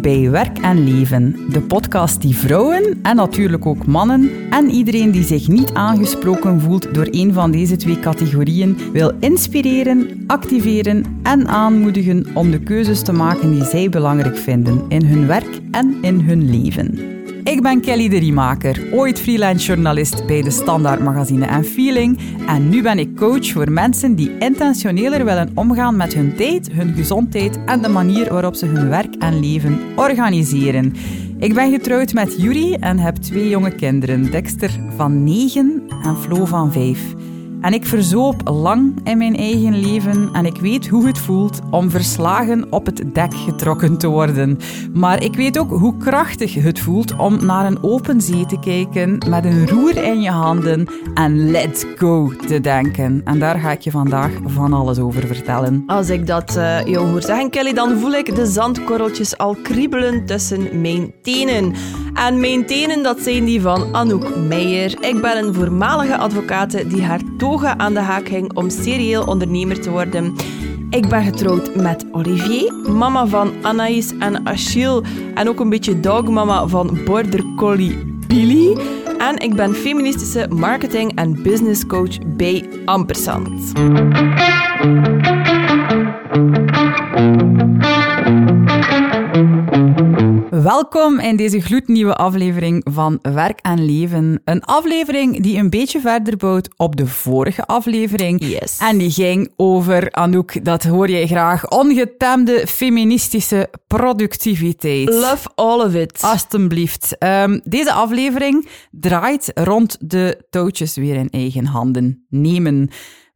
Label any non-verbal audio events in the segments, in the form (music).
Bij Werk en Leven, de podcast die vrouwen en natuurlijk ook mannen en iedereen die zich niet aangesproken voelt door een van deze twee categorieën wil inspireren, activeren en aanmoedigen om de keuzes te maken die zij belangrijk vinden in hun werk en in hun leven. Ik ben Kelly de Riemaker, ooit freelance journalist bij de Standaard Magazine en Feeling. En nu ben ik coach voor mensen die intentioneler willen omgaan met hun tijd, hun gezondheid en de manier waarop ze hun werk en leven organiseren. Ik ben getrouwd met Yuri en heb twee jonge kinderen, Dexter van 9 en Flo van 5. En ik verzoop lang in mijn eigen leven en ik weet hoe het voelt om verslagen op het dek getrokken te worden. Maar ik weet ook hoe krachtig het voelt om naar een open zee te kijken met een roer in je handen en let's go te denken. En daar ga ik je vandaag van alles over vertellen. Als ik dat uh, jou hoor zeggen, Kelly, dan voel ik de zandkorreltjes al kriebelen tussen mijn tenen. En mijn tenen, dat zijn die van Anouk Meijer. Ik ben een voormalige advocate die haar toga aan de haak hing om serieel ondernemer te worden. Ik ben getrouwd met Olivier, mama van Anaïs en Achille en ook een beetje dogmama van Border Collie Billy. En ik ben feministische marketing- en business coach bij Ampersand. Welkom in deze gloednieuwe aflevering van Werk en Leven. Een aflevering die een beetje verder bouwt op de vorige aflevering. Yes. En die ging over, Anouk, dat hoor jij graag, ongetemde feministische productiviteit. Love all of it. Alsjeblieft. Um, deze aflevering draait rond de touwtjes weer in eigen handen nemen.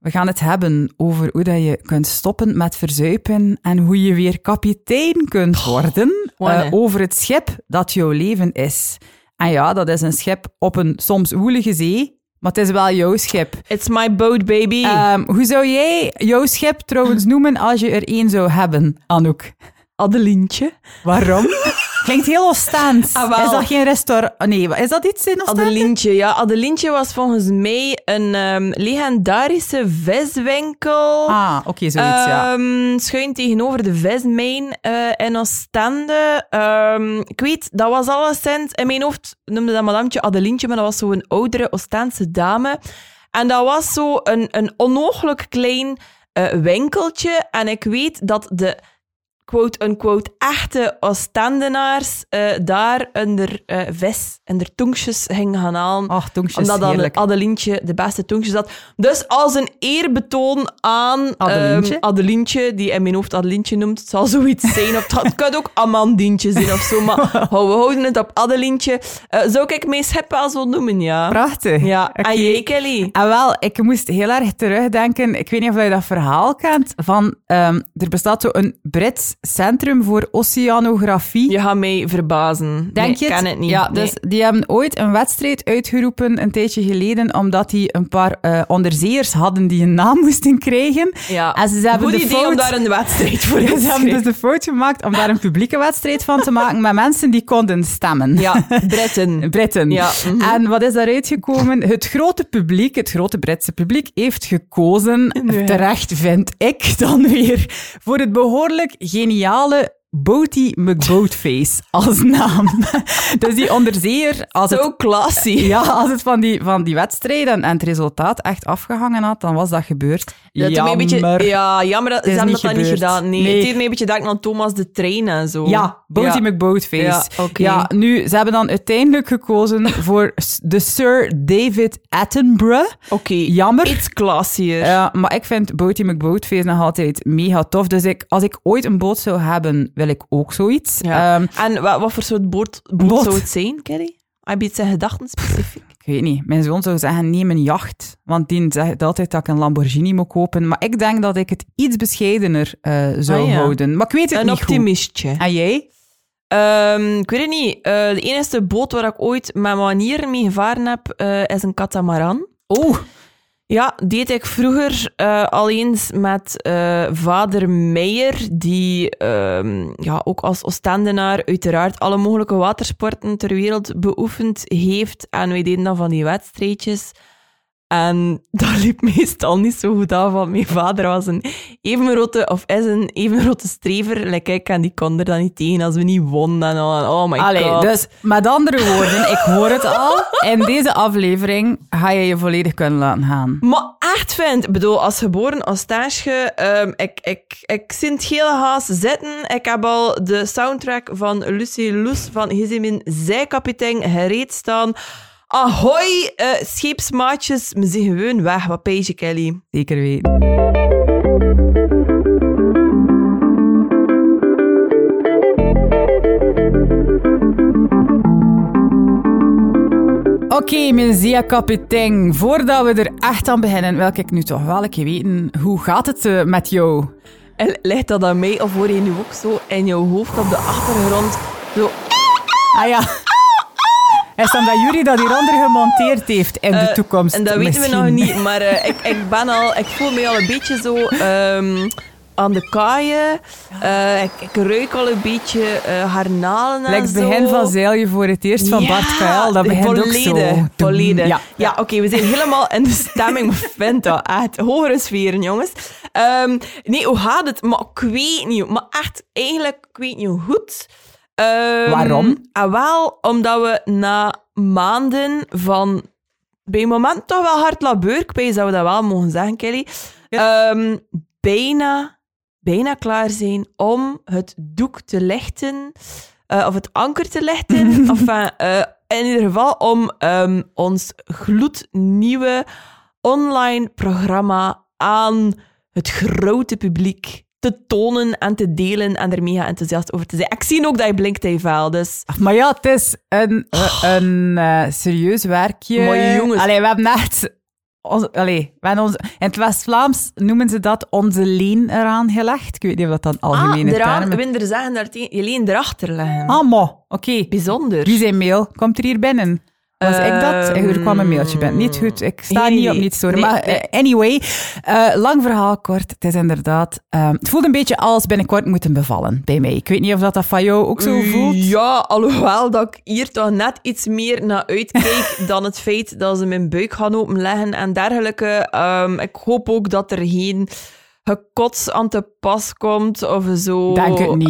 We gaan het hebben over hoe dat je kunt stoppen met verzuipen en hoe je weer kapitein kunt worden uh, over het schip dat jouw leven is. En ja, dat is een schip op een soms woelige zee, maar het is wel jouw schip. It's my boat, baby. Um, hoe zou jij jouw schip trouwens noemen als je er één zou hebben, Anouk? Adelientje. Waarom? (laughs) Klinkt heel Oostaans. Ah, is dat geen restaurant? Nee, is dat iets in Oostende? Adelientje, ja. Adelientje was volgens mij een um, legendarische viswinkel. Ah, oké, okay, zoiets, um, ja. Schuin tegenover de vismijn uh, in Oostende. Um, ik weet, dat was alleszins... In mijn hoofd noemde dat madamtje Adelientje, maar dat was zo'n oudere Oostaanse dame. En dat was zo een, een onogelijk klein uh, winkeltje. En ik weet dat de quote-unquote echte Oostendenaars uh, daar onder uh, vis en er tonkjes gingen gaan halen. Ach, tonkjes, Omdat dan heerlijk. Adelientje de beste tonkjes had. Dus als een eerbetoon aan Adelientje, um, Adelientje die in mijn hoofd Adelientje noemt, het zal zoiets (laughs) zijn. Of het kan ook Amandientje zijn of zo, maar (laughs) we houden het op Adelientje. Uh, zou ik mijn schip wel zo noemen, ja. Prachtig. Ja, okay. en jij, Kelly? En wel, ik moest heel erg terugdenken, ik weet niet of je dat verhaal kent, van um, er bestaat zo een Brits Centrum voor Oceanografie. Je gaat mij verbazen. Denk nee, je ken het niet. Ja, nee. dus die hebben ooit een wedstrijd uitgeroepen een tijdje geleden, omdat die een paar uh, onderzeeërs hadden die een naam (laughs) moesten krijgen. Ja, en ze hebben goed de idee fout... om daar een wedstrijd voor (laughs) te Ze hebben dus de fout gemaakt om daar een publieke wedstrijd van te maken met mensen die konden stemmen. Ja, Britten. (laughs) Britten. Ja. Mm -hmm. En wat is daaruit gekomen? Het grote publiek, het grote Britse publiek, heeft gekozen, nee. terecht vind ik dan weer, voor het behoorlijk geniale Boaty McBoatface (laughs) als naam. (laughs) dus die onderzeeër... Als Zo het, classy. (laughs) Ja, als het van die, van die wedstrijden en het resultaat echt afgehangen had, dan was dat gebeurd. Dat jammer. Een beetje, ja, jammer dat ze hebben dat niet gedaan. Nee, nee. Het mij een beetje gedacht aan Thomas de Train en zo. Ja, Boaty ja. McBoatface. Ja, okay. ja, nu, ze hebben dan uiteindelijk gekozen voor de Sir David Attenborough. Oké. Okay. Jammer. Iets classier. Ja, maar ik vind Boaty McBoatface nog altijd mega tof. Dus ik, als ik ooit een boot zou hebben, wil ik ook zoiets. Ja. Um, en wat, wat voor soort boot, boot, zou het zijn, Kelly? Heb je het zijn gedachten specifiek? Ik weet niet. Mijn zoon zou zeggen, neem een jacht. Want die zegt altijd dat ik een Lamborghini moet kopen. Maar ik denk dat ik het iets bescheidener uh, zou ah, ja. houden. Maar ik weet het een niet optimistje. goed. En jij? Um, ik weet het niet. Uh, de enige boot waar ik ooit met manieren mee gevaren heb, uh, is een catamaran. Oh, Ja, deed ik vroeger uh, al eens met uh, vader Meijer, die um, ja, ook als Oostendenaar uiteraard alle mogelijke watersporten ter wereld beoefend heeft. En wij deden dan van die wedstrijdjes. En dat liep meestal niet zo goed af, want mijn vader was een even grote, of is een strever. Like ik, en die kon er dan niet tegen als we niet wonnen. En al. Oh my Allee, god. dus met andere woorden, ik hoor het al. In deze aflevering ga je je volledig kunnen laten gaan. Maar echt vind, ik bedoel, als geboren als stage, ehm, ik, ik, ik het hele haast zitten. Ik heb al de soundtrack van Lucie Loes van Gizimin Zijkapitein gereed staan. Ahoy, eh, scheepsmaatjes, we zijn gewoon weg. Wat pees je, Kelly? Zeker weten. Oké, mijn zeer kapitein. Voordat we er echt aan beginnen, wil ik nu toch wel een keer weten, hoe gaat het eh, met jou? En ligt dat aan mij of hoor je nu ook zo in jouw hoofd op de achtergrond zo... Ah ja. Is dan dat Jury dat hieronder gemonteerd heeft in de Eh, toekomst? En dat weten we nog niet, maar eh, ik, ik ben al... Ik voel me al een beetje zo... ehm, aan de kaaien. Eh, ik, ik ruik al een beetje en Like het zo. begin van Zeil je voor het eerst van Bart Kuil, dat begint volledig, ook zo. Volledig. Ja, Ja, oké, we zijn helemaal in de stemming. Vind dat echt hogere sferen, jongens. Ehm, nee, hoe gaat het? Maar ik weet niet. Maar echt, eigenlijk, ik weet niet hoe goed. Ehm, Waarom? Ah, wel, omdat we na maanden van... Bij een moment toch wel hard labeur, ik weet dat we dat wel mogen zeggen, Kelly. Ehm, bijna, bijna klaar zijn om het doek te lichten. eh, of het anker te lichten. (laughs) enfin, eh, in ieder geval om ehm, ons gloednieuwe online programma aan het grote publiek te tonen en te delen en er mega enthousiast over te zijn. Ik zie ook dat je blinkt vel, dus... Maar ja, het is een, eh, een eh, serieus werkje. Maar jongens. Allee, we hebben echt... Ons, allee, we hebben ons, in het West-Vlaams noemen ze dat onze leen eraan gelegd. Ik weet niet of dat dan algemene ah, eraan, termen... Winder zeggen daar tegen, je leen erachter leggen. Ah, oké. Bijzonder. Wie zijn mail? Komt er hier binnen? Was ik dat? Ehm, Er kwam een mailtje binnen. Niet goed, ik sta niet op niets. Nee, maar eh, anyway, eh, lang verhaal kort. Het is inderdaad... ehm, het voelt een beetje als binnenkort moeten bevallen bij mij. Ik weet niet of dat, dat van jou ook zo voelt. Ja, alhoewel dat ik hier toch net iets meer naar uitkijk (laughs) dan het feit dat ze mijn buik gaan openleggen en dergelijke. Ehm, ik hoop ook dat er geen gekots aan te pas komt of zo. Denk het niet.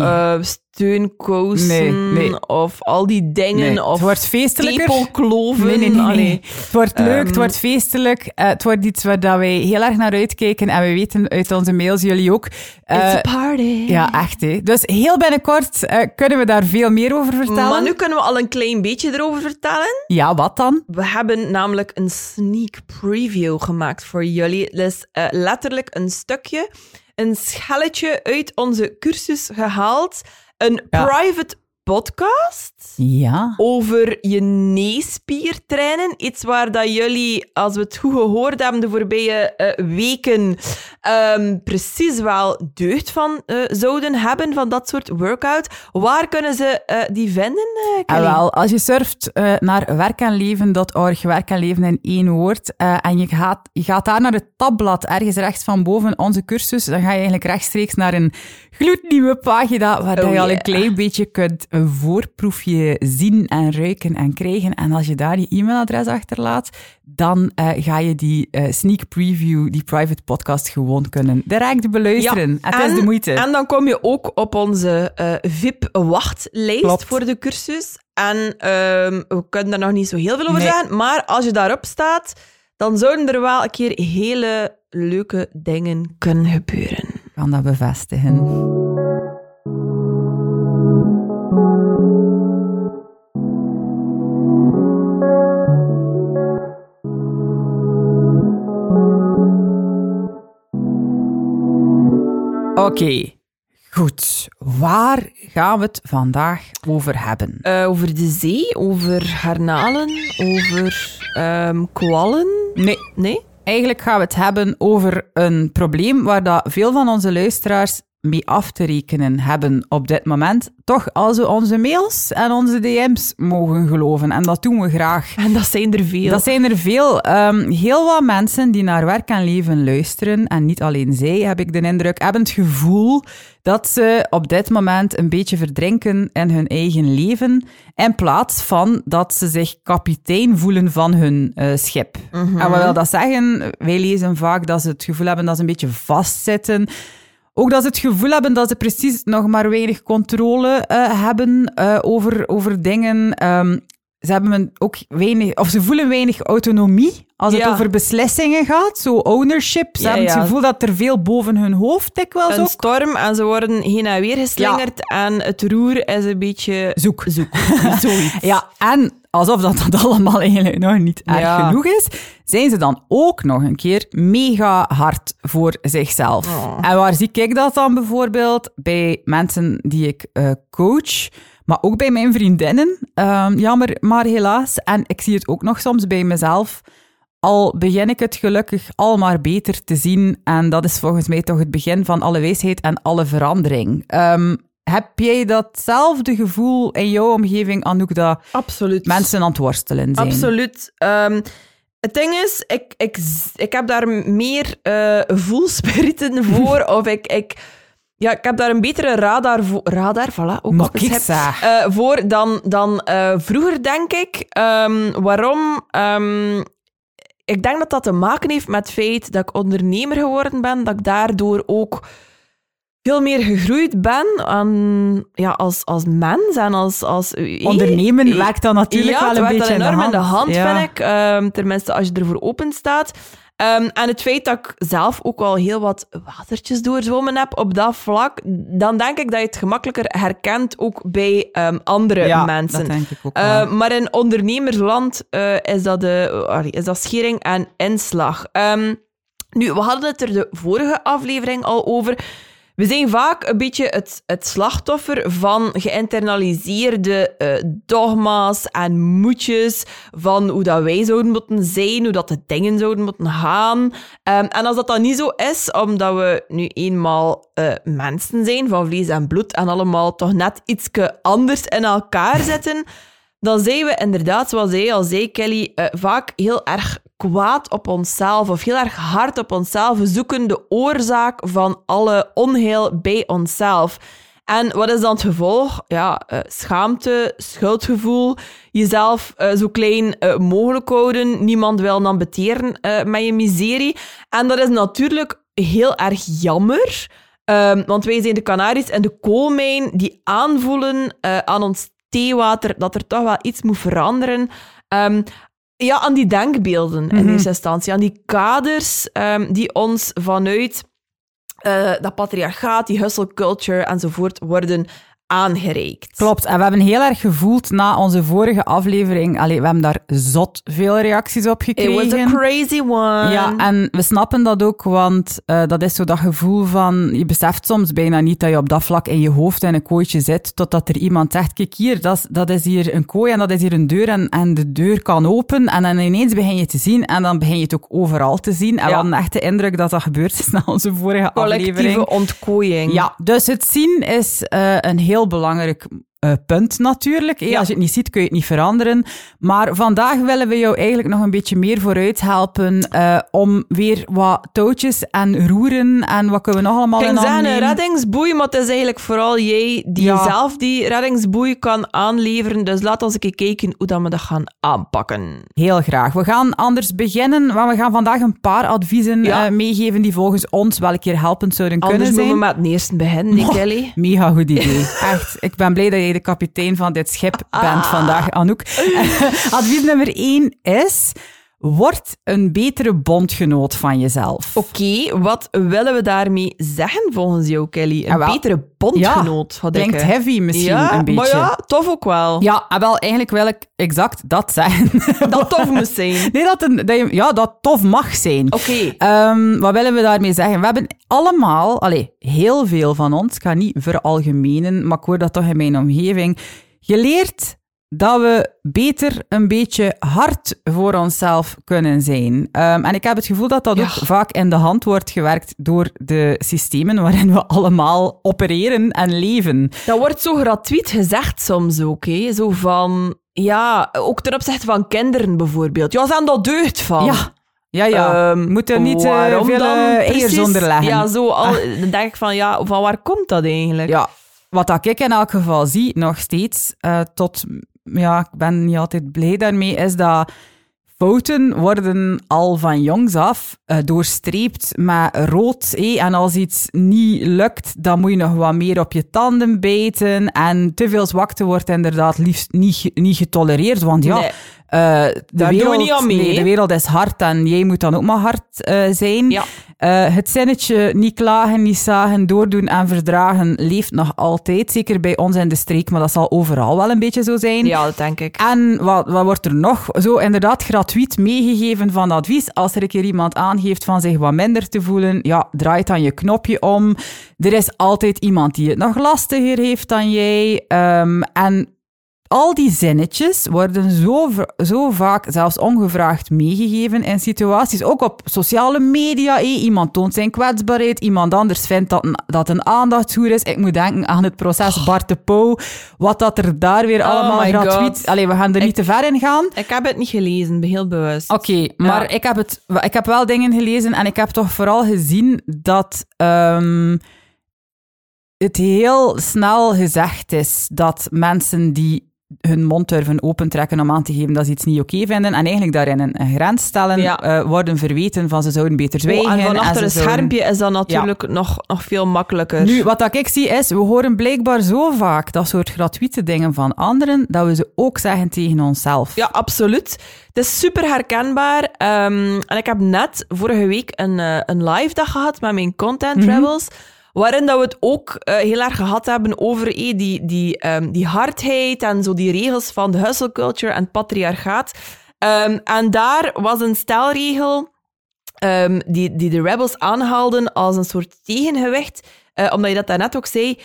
Eh, steunkousen Nee, nee. of al die dingen. Nee, of het wordt feestelijker. tepelkloven. Nee, nee, nee. nee. Allee. Het wordt leuk, het Ehm. wordt feestelijk. eh, het wordt iets waar dat wij heel erg naar uitkijken. En we weten uit onze mails, jullie ook. Eh, It's a party. ja, echt. Hè. Dus heel binnenkort eh, kunnen we daar veel meer over vertellen. Maar nu kunnen we al een klein beetje erover vertellen. Ja, wat dan? We hebben namelijk een sneak preview gemaakt voor jullie. Dus eh, letterlijk een stukje, een schelletje uit onze cursus gehaald. Een Ja. private podcast Ja. over je neespier trainen. Iets waar dat jullie, als we het goed gehoord hebben de voorbije eh, weken, ehm, precies wel deugd van eh, zouden hebben, van dat soort workout. Waar kunnen ze eh, die vinden, En Kelly? wel, als je surft naar werkenleven.org, werk en leven in één woord, en je gaat, je gaat daar naar het tabblad, ergens rechts van boven onze cursus, dan ga je eigenlijk rechtstreeks naar een gloednieuwe pagina, waar Oh, je al een klein beetje kunt een voorproefje zien en ruiken en krijgen. En als je daar je e-mailadres achterlaat, dan eh, ga je die eh, sneak preview, die private podcast, gewoon kunnen direct beluisteren. Het is de moeite. En dan kom je ook op onze eh, VIP-wachtlijst voor de cursus. En ehm, we kunnen daar nog niet zo heel veel over Nee. zeggen, maar als je daarop staat, dan zouden er wel een keer hele leuke dingen kunnen gebeuren. Ik kan dat bevestigen. Oké, goed. Waar gaan we het vandaag over hebben? Eh, over de zee, over garnalen, over ehm, kwallen. Nee, Nee? eigenlijk gaan we het hebben over een probleem waar dat veel van onze luisteraars mee af te rekenen hebben op dit moment. Toch, als we onze mails en onze DM's mogen geloven. En dat doen we graag. En dat zijn er veel. Dat zijn er veel. Ehm, heel wat mensen die naar werk en leven luisteren, en niet alleen zij, heb ik de indruk, hebben het gevoel dat ze op dit moment een beetje verdrinken in hun eigen leven, in plaats van dat ze zich kapitein voelen van hun uh, schip. Mhm. En wat wil dat zeggen? Wij lezen vaak dat ze het gevoel hebben dat ze een beetje vastzitten. Ook dat ze het gevoel hebben dat ze precies nog maar weinig controle uh, hebben uh, over, over dingen. Um, ze hebben ook weinig, of ze voelen weinig autonomie als het Ja. over beslissingen gaat. Zo ownership. Ze Ja, hebben het ja. gevoel dat er veel boven hun hoofd dikwijls Een ook storm en ze worden heen en weer geslingerd en het roer is een beetje zoek. zoek. (laughs) Zoiets. Ja, en alsof dat, dat allemaal eigenlijk nog niet erg genoeg is, zijn ze dan ook nog een keer mega hard voor zichzelf. Oh. En waar zie ik dat dan bijvoorbeeld? Bij mensen die ik eh, coach, maar ook bij mijn vriendinnen. Ehm, jammer, maar helaas. En ik zie het ook nog soms bij mezelf. Al begin ik het gelukkig al maar beter te zien. En dat is volgens mij toch het begin van alle wijsheid en alle verandering. Ehm, heb jij datzelfde gevoel in jouw omgeving, Anouk, dat Absoluut. mensen aan het worstelen zijn? Absoluut. Ehm, het ding is, ik, ik, ik heb daar meer eh voelspiriten voor. (laughs) of ik, ik, ja, ik heb daar een betere radar voor. Radar, voilà. Ook eh, voor dan, dan eh, vroeger, denk ik. Ehm, waarom? Ehm, ik denk dat dat te maken heeft met het feit dat ik ondernemer geworden ben. Dat ik daardoor ook veel meer gegroeid ben aan, ja, als, als mens en als... als Ondernemen Eh, werkt dan natuurlijk ja, wel een beetje dan enorm in de hand, Ja. vind ik. Ehm, tenminste, als je ervoor open staat. Ehm, en het feit dat ik zelf ook wel heel wat watertjes doorzwommen heb op dat vlak, dan denk ik dat je het gemakkelijker herkent ook bij ehm, andere Ja, mensen. dat denk ik ook Eh, wel. maar in ondernemersland eh, is, dat de, is dat schering en inslag. Ehm, nu, we hadden het er de vorige aflevering al over. We zijn vaak een beetje het, het slachtoffer van geïnternaliseerde eh, dogma's en moedjes van hoe dat wij zouden moeten zijn, hoe dat de dingen zouden moeten gaan. Ehm, en als dat dan niet zo is, omdat we nu eenmaal eh, mensen zijn van vlees en bloed en allemaal toch net iets anders in elkaar zitten, dan zijn we inderdaad, zoals jij al zei, Kelly, eh, vaak heel erg kwaad op onszelf of heel erg hard op onszelf. We zoeken de oorzaak van alle onheil bij onszelf. En wat is dan het gevolg? Ja, eh, schaamte, schuldgevoel, jezelf eh, zo klein mogelijk houden, niemand wil dan beteren met je miserie. En dat is natuurlijk heel erg jammer, Ehm, want wij zijn de Canaries en de koolmijn die aanvoelen aan ons theewater dat er toch wel iets moet veranderen. Ehm, ja, aan die denkbeelden in Mhm. eerste instantie, aan die kaders ehm, die ons vanuit eh, dat patriarchaat, die hustle culture enzovoort worden aangereikt. Klopt, en we hebben heel erg gevoeld na onze vorige aflevering. Allee, we hebben daar zot veel reacties op It gekregen. was a crazy one. Ja, en we snappen dat ook, want eh, dat is zo dat gevoel van... Je beseft soms bijna niet dat je op dat vlak in je hoofd in een kooitje zit, totdat er iemand zegt, kijk hier, dat is, dat is hier een kooi en dat is hier een deur en, en de deur kan open. En dan ineens begin je te zien en dan begin je het ook overal te zien. En we Ja. hadden echt de indruk dat dat gebeurd is na onze vorige aflevering. Collectieve ontkooiing. Ja, dus het zien is eh, een heel belangrijk eh, punt natuurlijk. Ja. Als je het niet ziet, kun je het niet veranderen. Maar vandaag willen we jou eigenlijk nog een beetje meer vooruit helpen eh, om weer wat touwtjes en roeren en wat kunnen we nog allemaal in ging zeggen handen een reddingsboei, maar het is eigenlijk vooral jij die Ja. zelf die reddingsboei kan aanleveren. Dus laat ons een keer kijken hoe dat we dat gaan aanpakken. Heel graag. We gaan anders beginnen, maar we gaan vandaag een paar adviezen Ja. eh, meegeven die volgens ons wel een keer helpend zouden Anders kunnen moeten zijn. we met het eerste beginnen, nee, Kelly? Mega goed idee. Echt. Ik ben blij dat jij de kapitein van dit schip bent Ah. vandaag, Anouk. (laughs) (laughs) Advies nummer één is... Word een betere bondgenoot van jezelf. Oké, wat willen we daarmee zeggen volgens jou, Kelly? Een Ah, wel. betere bondgenoot, had ik. Klinkt heavy misschien ja, een beetje. maar ja, tof ook wel. Ja, en wel, eigenlijk wil ik exact dat zeggen. (laughs) Dat tof moest (laughs) zijn. Nee, dat, een, dat je, ja, dat tof mag zijn. Oké. Ehm, wat willen we daarmee zeggen? We hebben allemaal, allee, heel veel van ons, ik ga niet veralgemenen, maar ik hoor dat toch in mijn omgeving, geleerd dat we beter een beetje hard voor onszelf kunnen zijn. Ehm, en ik heb het gevoel dat dat ook vaak in de hand wordt gewerkt door de systemen waarin we allemaal opereren en leven. Dat wordt zo gratuit gezegd soms ook. Hè? Zo van, ja, ook ten opzichte van kinderen bijvoorbeeld. Ja, zijn dat deugd van. Ja. Ja, ja. Um, Moeten niet uh, veel eiers onderleggen. Ja, zo al, ah. dan denk ik van, ja, van waar komt dat eigenlijk? Ja, wat ik in elk geval zie, nog steeds, uh, tot ja, ik ben niet altijd blij daarmee, is dat fouten worden al van jongs af uh, doorstreept met rood. En als iets niet lukt, dan moet je nog wat meer op je tanden bijten. En te veel zwakte wordt inderdaad liefst niet, niet getolereerd. Want ja. Uh, de, wereld, nee, de wereld is hard en jij moet dan ook maar hard uh, zijn. Ja. Uh, het zinnetje niet klagen, niet zagen, doordoen en verdragen leeft nog altijd. Zeker bij ons in de streek, maar dat zal overal wel een beetje zo zijn. Ja, dat denk ik. En wat, wat wordt er nog? Zo inderdaad gratuit meegegeven van advies. Als er een keer iemand aangeeft van zich wat minder te voelen, ja, draai dan je knopje om. Er is altijd iemand die het nog lastiger heeft dan jij. Um, en al die zinnetjes worden zo, zo vaak, zelfs ongevraagd, meegegeven in situaties. Ook op sociale media. Iemand toont zijn kwetsbaarheid, iemand anders vindt dat een, dat een aandachtshoer is. Ik moet denken aan het proces oh. Bart de Pauw. Wat dat er daar weer oh allemaal gratuit... Allee, we gaan er niet te ver in gaan. Ik heb het niet gelezen, heel bewust. Oké, maar ik, heb het, ik heb wel dingen gelezen en ik heb toch vooral gezien dat... Um, het heel snel gezegd is dat mensen die hun mond durven opentrekken om aan te geven dat ze iets niet oké vinden en eigenlijk daarin een, grens stellen, ja. uh, worden verweten van ze zouden beter zwijgen. Oh, en van achter een schermpje is dat natuurlijk nog, nog veel makkelijker. Nu, wat dat ik zie is, we horen blijkbaar zo vaak dat soort gratuite dingen van anderen, dat we ze ook zeggen tegen onszelf. Ja, absoluut. Het is super herkenbaar. Um, en ik heb net vorige week een, uh, een live dag gehad met mijn Content mhm. Travels. Waarin dat we het ook uh, heel erg gehad hebben over eh, die, die, um, die hardheid en zo die regels van de hustle culture en het patriarchaat. Um, en daar was een stelregel um, die, die de rebels aanhaalden als een soort tegengewicht. Uh, omdat je dat daarnet ook zei.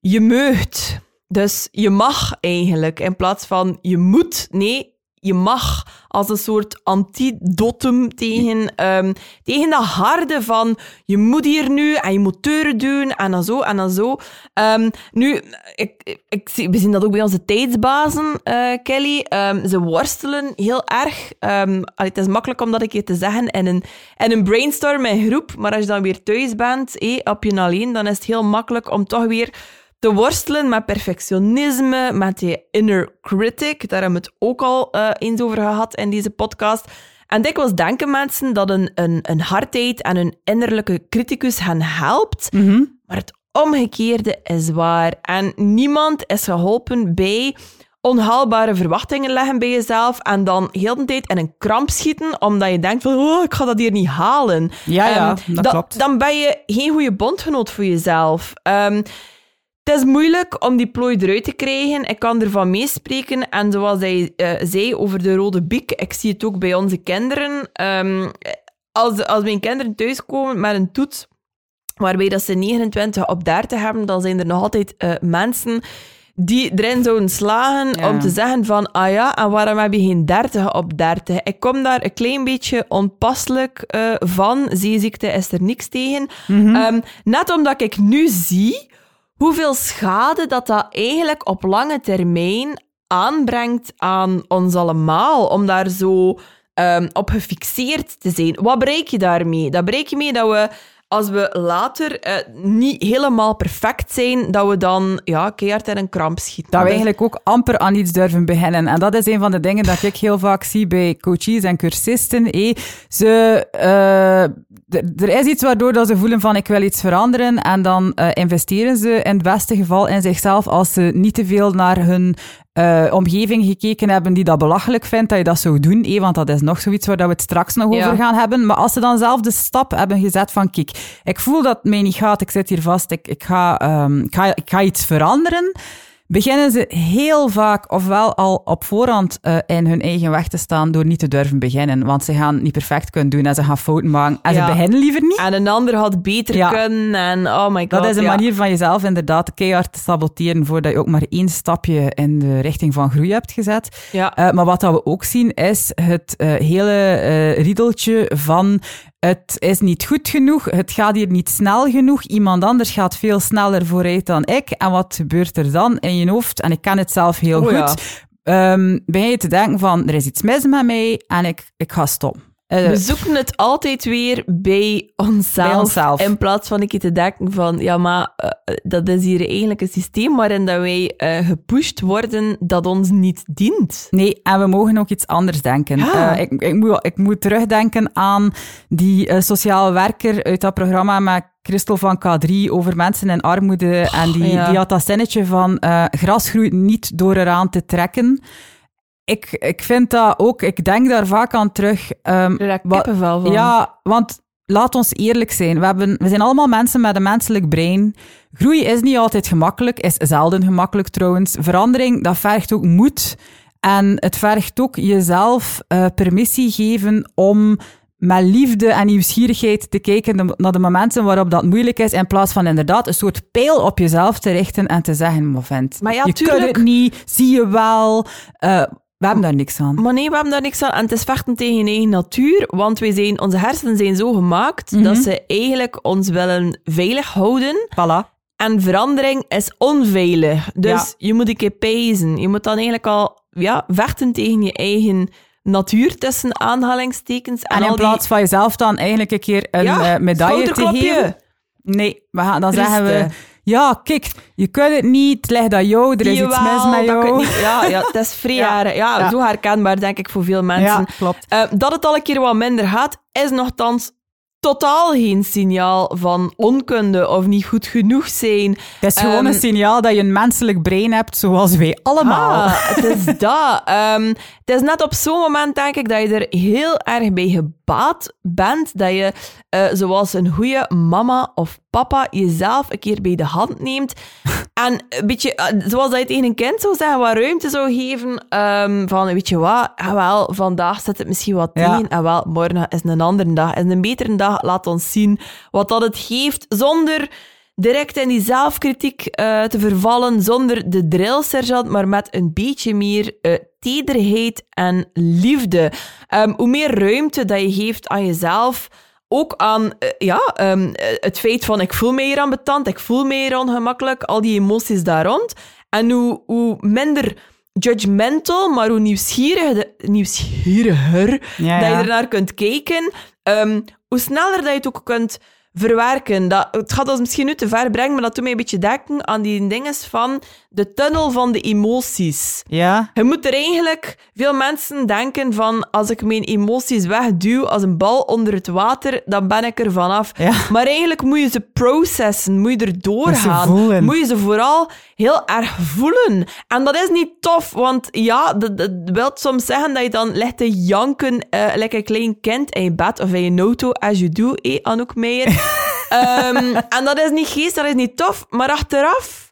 Je meugt. Dus je mag eigenlijk. In plaats van je moet. Nee, je mag als een soort antidotum tegen, um, tegen dat harde van je moet hier nu en je moet teuren doen en dan zo en dan zo. Um, nu, ik, ik, we zien dat ook bij onze tijdsbazen, uh, Kelly. Um, ze worstelen heel erg. het is makkelijk om dat een keer te zeggen in een, in een brainstorm in groep, maar als je dan weer thuis bent, eh, op je alleen, dan is het heel makkelijk om toch weer te worstelen met perfectionisme, met die inner critic. Daar hebben we het ook al uh, eens over gehad in deze podcast. En dikwijls denken mensen dat een, een, een hardheid en een innerlijke criticus hen helpt. Mhm. Maar het omgekeerde is waar. En niemand is geholpen bij onhaalbare verwachtingen leggen bij jezelf en dan heel de tijd in een kramp schieten omdat je denkt van oh, ik ga dat hier niet halen. Ja, ja, ehm, dat klopt. Dan ben je geen goede bondgenoot voor jezelf. Um, het is moeilijk om die plooi eruit te krijgen. Ik kan ervan meespreken. En zoals hij uh, zei over de rode biek, ik zie het ook bij onze kinderen. Um, als, als mijn kinderen thuiskomen met een toets waarbij dat ze 29 op 30 hebben, dan zijn er nog altijd uh, mensen die erin zouden slagen om te zeggen van, ah ja, en waarom heb je geen 30 op 30? Ik kom daar een klein beetje onpasselijk uh, van. Zeeziekte is er niks tegen. Mm -hmm. um, net omdat ik nu zie hoeveel schade dat dat eigenlijk op lange termijn aanbrengt aan ons allemaal, om daar zo um, op gefixeerd te zijn. Wat bereik je daarmee? Dat bereik je mee dat we als we later uh, niet helemaal perfect zijn, dat we dan ja, keihard in een kramp schieten. Dat we eigenlijk ook amper aan iets durven beginnen. En dat is een van de dingen dat ik heel vaak zie bij coaches en cursisten. Eh. Ze, er is iets waardoor dat ze voelen van ik wil iets veranderen en dan uh, investeren ze in het beste geval in zichzelf als ze niet te veel naar hun uh, omgeving gekeken hebben die dat belachelijk vindt dat je dat zou doen. Eh, want dat is nog zoiets waar we het straks nog over gaan hebben. Maar als ze dan zelf de stap hebben gezet van kijk, ik voel dat het mij niet gaat, ik zit hier vast, ik, ik, ga, um, ik, ga, ik ga iets veranderen beginnen ze heel vaak ofwel al op voorhand uh, in hun eigen weg te staan door niet te durven beginnen. Want ze gaan niet perfect kunnen doen en ze gaan fouten maken. En Ja. ze beginnen liever niet. En een ander had beter Ja. kunnen. En oh my god. Dat is een ja. manier van jezelf inderdaad keihard te saboteren voordat je ook maar één stapje in de richting van groei hebt gezet. Ja. Eh, maar wat dat we ook zien is het eh, hele eh, riedeltje van het is niet goed genoeg, het gaat hier niet snel genoeg, iemand anders gaat veel sneller vooruit dan ik. En wat gebeurt er dan in je hoofd? En ik ken het zelf heel Oh ja. goed. Ehm begin je te denken van, er is iets mis met mij en ik, ik ga stoppen. Eh, We zoeken het altijd weer bij onszelf, Bij onszelf. In plaats van een keer te denken van, ja, maar eh, dat is hier eigenlijk een systeem waarin dat wij eh, gepusht worden dat ons niet dient. Nee, en we mogen ook iets anders denken. Ja. Ik, ik, moet, ik moet terugdenken aan die sociale werker uit dat programma met Christel van K3 over mensen in armoede. en die, ja. die had dat zinnetje van gras groeit niet door eraan te trekken. Ik, ik vind dat ook, ik denk daar vaak aan terug. daar wa- kippenvel van. ja, want laat ons eerlijk zijn. We, hebben, we zijn allemaal mensen met een menselijk brein. Groei is niet altijd gemakkelijk, is zelden gemakkelijk trouwens. Verandering, dat vergt ook moed. En het vergt ook jezelf eh, permissie geven om met liefde en nieuwsgierigheid te kijken naar de momenten waarop dat moeilijk is, in plaats van inderdaad een soort pijl op jezelf te richten en te zeggen, maar vent, Maar ja, je tuurlijk. kunt het niet, zie je wel. Eh, we hebben daar niks aan. Maar nee, we hebben daar niks aan. En het is vechten tegen je eigen natuur, want wij zijn, onze hersenen zijn zo gemaakt Mhm. dat ze eigenlijk ons willen veilig houden. Voilà. En verandering is onveilig. Dus Ja. je moet een keer pezen. Je moet dan eigenlijk al ja, vechten tegen je eigen natuur, tussen aanhalingstekens. En, En in die- plaats van jezelf dan eigenlijk een keer een Ja, eh, medaille te geven. Nee, we gaan, dan zeggen we... Ja, kijk, je kunt het niet, het ligt aan jou, er is iets mis met dat jou. het niet- ja, ja, het is vrij (laughs) Ja. Ja, Ja. zo herkenbaar, denk ik, voor veel mensen. Ja, klopt. Eh, dat het al een keer wat minder gaat, is nogthans totaal geen signaal van onkunde of niet goed genoeg zijn. Het is gewoon Ehm, een signaal dat je een menselijk brein hebt, zoals wij allemaal. Ah, het is (laughs) dat. Ehm, het is net op zo'n moment, denk ik, dat je er heel erg bij gebaat bent. Dat je, eh, zoals een goede mama of papa, jezelf een keer bij de hand neemt. En een beetje, eh, zoals dat je tegen een kind zou zeggen, wat ruimte zou geven. ehm, van, weet je wat, ah, wel, vandaag zit het misschien wat Ja. tegen. En wel, morgen is een andere dag. Is een betere dag. Laat ons zien wat dat het geeft, zonder direct in die zelfkritiek eh, te vervallen, zonder de drillsergeant, maar met een beetje meer eh, tederheid en liefde. Ehm, hoe meer ruimte dat je geeft aan jezelf, ook aan eh, ja, ehm, eh, het feit van ik voel me hier aan betand, ik voel me hier ongemakkelijk, al die emoties daar rond. En hoe, hoe minder judgmental, maar hoe nieuwsgieriger, nieuwsgieriger Ja, dat je ja. ernaar kunt kijken, ehm, hoe sneller dat je het ook kunt verwerken. Dat, het gaat ons misschien nu te ver brengen, maar dat doet mij een beetje denken aan die dinges van de tunnel van de emoties. Ja, Je moet er eigenlijk... Veel mensen denken van, als ik mijn emoties wegduw als een bal onder het water, dan ben ik er vanaf. Ja. Maar eigenlijk moet je ze processen, moet je er doorgaan. Moet je ze vooral heel erg voelen. En dat is niet tof, want ja, dat, dat wil soms zeggen dat je dan ligt te janken, eh lekker een klein kind in je bed of in je auto, as you do, eh, Anouk Meijer. (laughs) Ehm, en dat is niet geest, dat is niet tof, maar achteraf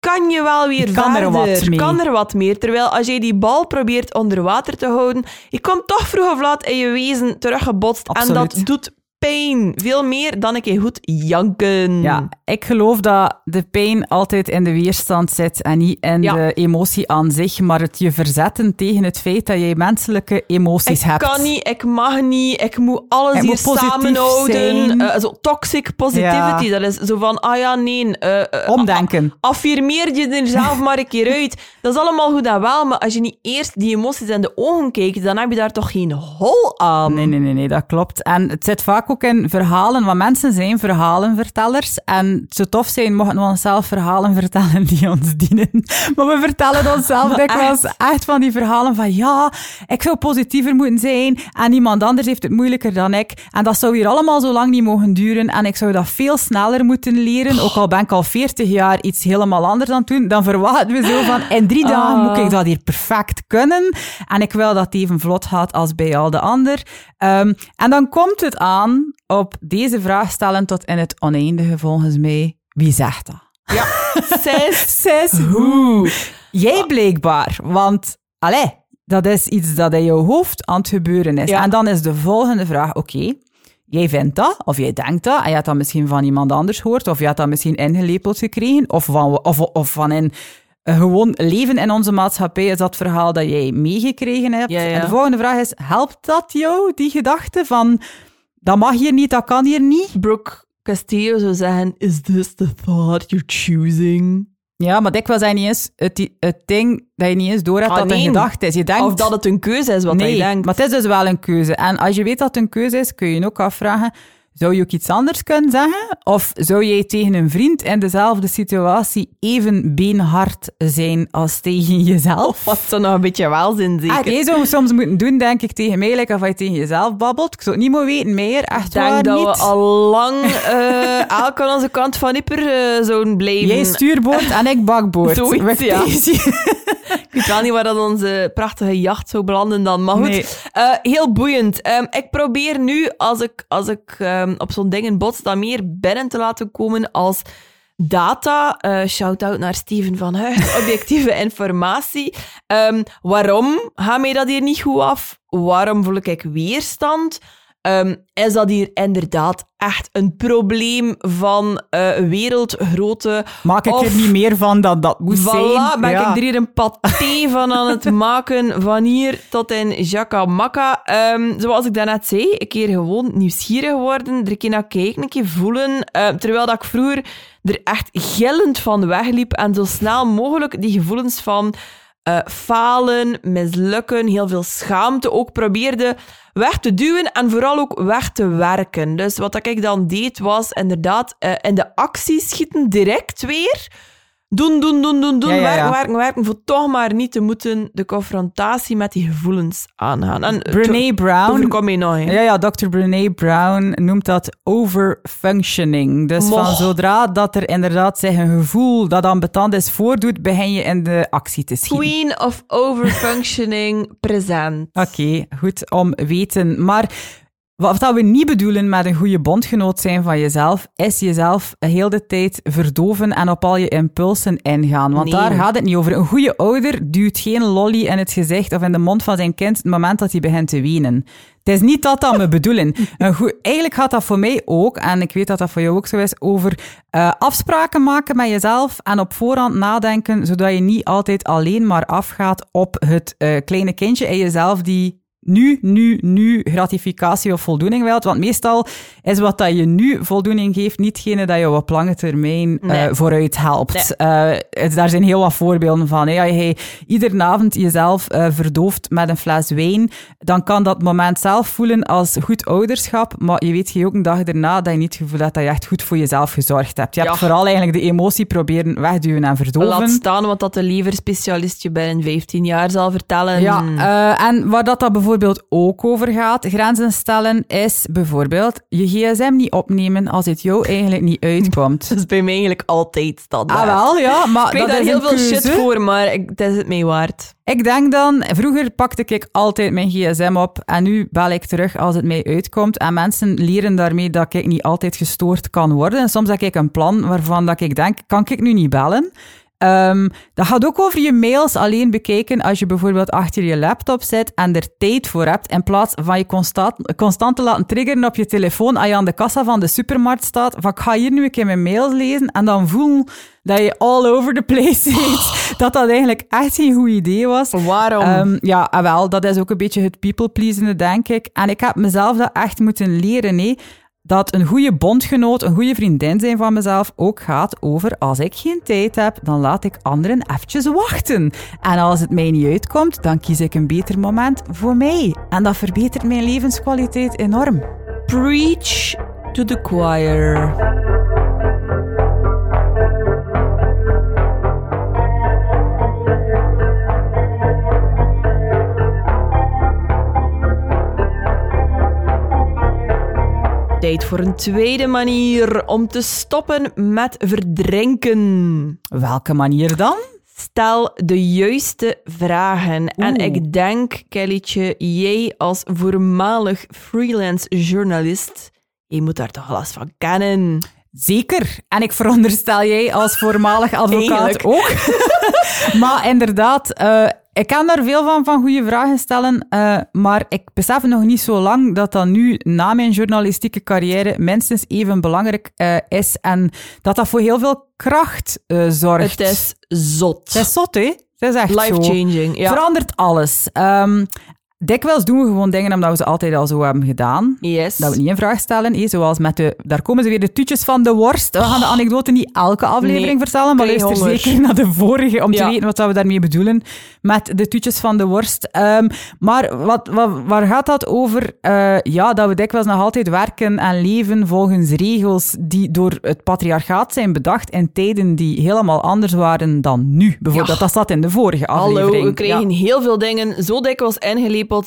kan je wel weer Kan er verder. wat mee. Kan er wat meer. Terwijl als je die bal probeert onder water te houden, je komt toch vroeg of laat in je wezen teruggebotst. En Absoluut. dat doet pijn. Veel meer dan een keer goed janken. ja, ik geloof dat de pijn altijd in de weerstand zit en niet in Ja. de emotie aan zich, maar het je verzetten tegen het feit dat jij menselijke emoties Ik hebt. kan niet, ik mag niet, ik moet alles Ik hier moet samenhouden. zo toxic positivity, dat is zo van, ah ja, nee. eh, eh, Omdenken. affirmeer je er zelf maar een keer uit. (laughs) Dat is allemaal goed en wel, maar als je niet eerst die emoties in de ogen kijkt, dan heb je daar toch geen hol aan. Nee, nee, nee, nee, dat klopt. En het zit vaak ook in verhalen, want mensen zijn verhalenvertellers. En het zou tof zijn mochten we onszelf verhalen vertellen die ons dienen. (laughs) Maar we vertellen onszelf (laughs) dikwijls echt van die verhalen van ja, ik zou positiever moeten zijn en iemand anders heeft het moeilijker dan ik. En dat zou hier allemaal zo lang niet mogen duren. En ik zou dat veel sneller moeten leren. Ook al ben ik al 40 jaar iets helemaal anders aan het doen, dan verwachten we zo van in drie dagen moet ik dat hier perfect kunnen. En ik wil dat het even vlot gaat als bij al de ander. Ehm, en dan komt het aan op deze vraag stellen tot in het oneindige volgens mij. Wie zegt dat? Ja. (laughs) Zes. Zes hoe. Jij blijkbaar, want allee, dat is iets dat in jouw hoofd aan het gebeuren is. Ja. En dan is de volgende vraag, oké, jij vindt dat, of jij denkt dat, en je hebt dat misschien van iemand anders gehoord, of je hebt dat misschien ingelepeld gekregen, of van, of, of van in een gewoon leven in onze maatschappij is dat verhaal dat jij meegekregen hebt. Ja, ja. En de volgende vraag is, helpt dat jou, die gedachte van, dat mag hier niet, dat kan hier niet? Brooke Castillo zou zeggen, is this the thought you're choosing? Ja, maar dikwijls zijn niet eens het, het ding dat je niet eens door hebt Ah, dat het nee. een gedachte is. Je denkt, Of dat het een keuze is wat nee, hij denkt. maar het is dus wel een keuze. En als je weet dat het een keuze is, kun je je ook afvragen, zou je ook iets anders kunnen zeggen? Of zou jij tegen een vriend in dezelfde situatie even beenhard zijn als tegen jezelf? Wat zo nog een beetje welzin, zeker. Ah, jij zou soms moeten doen, denk ik, tegen mij, like of je tegen jezelf babbelt. Ik zou het niet meer weten, meer, echt Ik denk waar dat niet. we al lang eh elk aan onze kant van Ipper eh, zouden blijven. Jij stuurboord en ik bakboord. Zoiets, Weg ja. Ik weet wel niet waar dat onze prachtige jacht zou belanden dan. Maar goed, Nee. eh, heel boeiend. Ehm, ik probeer nu, als ik, als ik ehm, op zo'n dingen bots, dat meer binnen te laten komen als data. Eh Shout-out naar Steven van Huig. (laughs) Objectieve informatie. Ehm, waarom gaat mij dat hier niet goed af? Waarom voel ik weerstand? Ehm, is dat hier inderdaad echt een probleem van eh wereldgrote Maak ik Of- er niet meer van dat dat moet zijn. Voilà, ben Ja. ik er hier een paté van aan het maken, van hier tot in Jakamaka. Ehm zoals ik daarnet zei, een keer gewoon nieuwsgierig worden, er een keer naar kijken, een keer voelen. Eh, terwijl dat ik vroeger er echt gillend van wegliep en zo snel mogelijk die gevoelens van eh, falen, mislukken, heel veel schaamte ook probeerde weg te duwen en vooral ook weg te werken. Dus wat ik dan deed was inderdaad eh, in de actie schieten, direct weer. Doen, doen, doen, doen, doen, Ja, ja, werken, ja. werken, werken, voor toch maar niet te moeten de confrontatie met die gevoelens aangaan. En eh, Brené to- Brown. overkom je nog, hè. Ja, ja, Dr. Brené Brown noemt dat overfunctioning. Dus van zodra dat er inderdaad zich een gevoel dat ambetant is voordoet, begin je in de actie te schieten. Queen of overfunctioning (laughs) present. Oké, goed om weten. Maar wat dat we niet bedoelen met een goede bondgenoot zijn van jezelf, is jezelf heel de tijd verdoven en op al je impulsen ingaan. Want Nee. daar gaat het niet over. Een goede ouder duwt geen lolly in het gezicht of in de mond van zijn kind het moment dat hij begint te wenen. Het is niet dat dat we (laughs) bedoelen. Een goe- Eigenlijk gaat dat voor mij ook, en ik weet dat dat voor jou ook zo is, over eh, afspraken maken met jezelf en op voorhand nadenken, zodat je niet altijd alleen maar afgaat op het eh, kleine kindje in jezelf die nu, nu, nu gratificatie of voldoening wilt. Want meestal is wat dat je nu voldoening geeft niet dat je op lange termijn eh, vooruit helpt. Eh, daar zijn heel wat voorbeelden van. Hè. Als je iedere avond jezelf eh, verdooft met een fles wijn, dan kan dat moment zelf voelen als goed ouderschap, maar je weet je ook een dag daarna dat je niet het gevoel hebt dat je echt goed voor jezelf gezorgd hebt. Je hebt vooral eigenlijk de emotie proberen wegduwen en verdoven. Laat staan wat dat de leverspecialist je binnen 15 jaar zal vertellen. Ja, en waar dat, dat bijvoorbeeld ook over gaat, grenzen stellen, is bijvoorbeeld je gsm niet opnemen als het jou eigenlijk niet uitkomt. (laughs) Dat is bij mij eigenlijk altijd standaard. ah wel, ja, (laughs) maar Ik dat daar is heel veel shit voor, maar ik, het is het mij waard. Ik denk dan, vroeger pakte ik altijd mijn gsm op en nu bel ik terug als het mij uitkomt. En mensen leren daarmee dat ik niet altijd gestoord kan worden. En soms heb ik een plan waarvan dat ik denk, kan ik nu niet bellen? Ehm, dat gaat ook over je mails alleen bekijken als je bijvoorbeeld achter je laptop zit en er tijd voor hebt, in plaats van je constant, constant te laten triggeren op je telefoon als je aan de kassa van de supermarkt staat, van ik ga hier nu een keer mijn mails lezen en dan voelen dat je all over the place zit. (laughs) Dat dat eigenlijk echt geen goed idee was. Waarom? Ehm, ja, ah, wel, dat is ook een beetje het people-pleasende, denk ik. En ik heb mezelf dat echt moeten leren, nee. Dat een goede bondgenoot, een goede vriendin zijn van mezelf ook gaat over als ik geen tijd heb, dan laat ik anderen eventjes wachten. En als het mij niet uitkomt, dan kies ik een beter moment voor mij. En dat verbetert mijn levenskwaliteit enorm. Preach to the choir. Tijd voor een tweede manier om te stoppen met verdrinken. Welke manier dan? Stel de juiste vragen. En ik denk, Kellytje, jij als voormalig freelance journalist, je moet daar toch last van kennen. Zeker. En ik veronderstel jij als voormalig advocaat Eigenlijk. ook. (laughs) maar inderdaad, eh, ik kan daar veel van, van goede vragen stellen. eh, maar ik besef nog niet zo lang dat dat nu, na mijn journalistieke carrière, minstens even belangrijk eh, is. En dat dat voor heel veel kracht eh, zorgt. Het is zot. Het is zot, hè? Het is echt. Life-changing. Ja. Verandert alles. Ehm dikwijls doen we gewoon dingen omdat we ze altijd al zo hebben gedaan. Yes. Dat we niet in vraag stellen. Zoals met de... Daar komen ze weer, de toetjes van de worst. We gaan de anekdote niet elke aflevering Nee, vertellen, maar luister honger. zeker naar de vorige om te weten wat we daarmee bedoelen met de toetjes van de worst. Ehm, maar wat, wat, waar gaat dat over? Eh, ja, dat we dikwijls nog altijd werken en leven volgens regels die door het patriarchaat zijn bedacht in tijden die helemaal anders waren dan nu. Bijvoorbeeld, Ja. dat zat in de vorige aflevering. Hallo, we kregen Ja. heel veel dingen zo dikwijls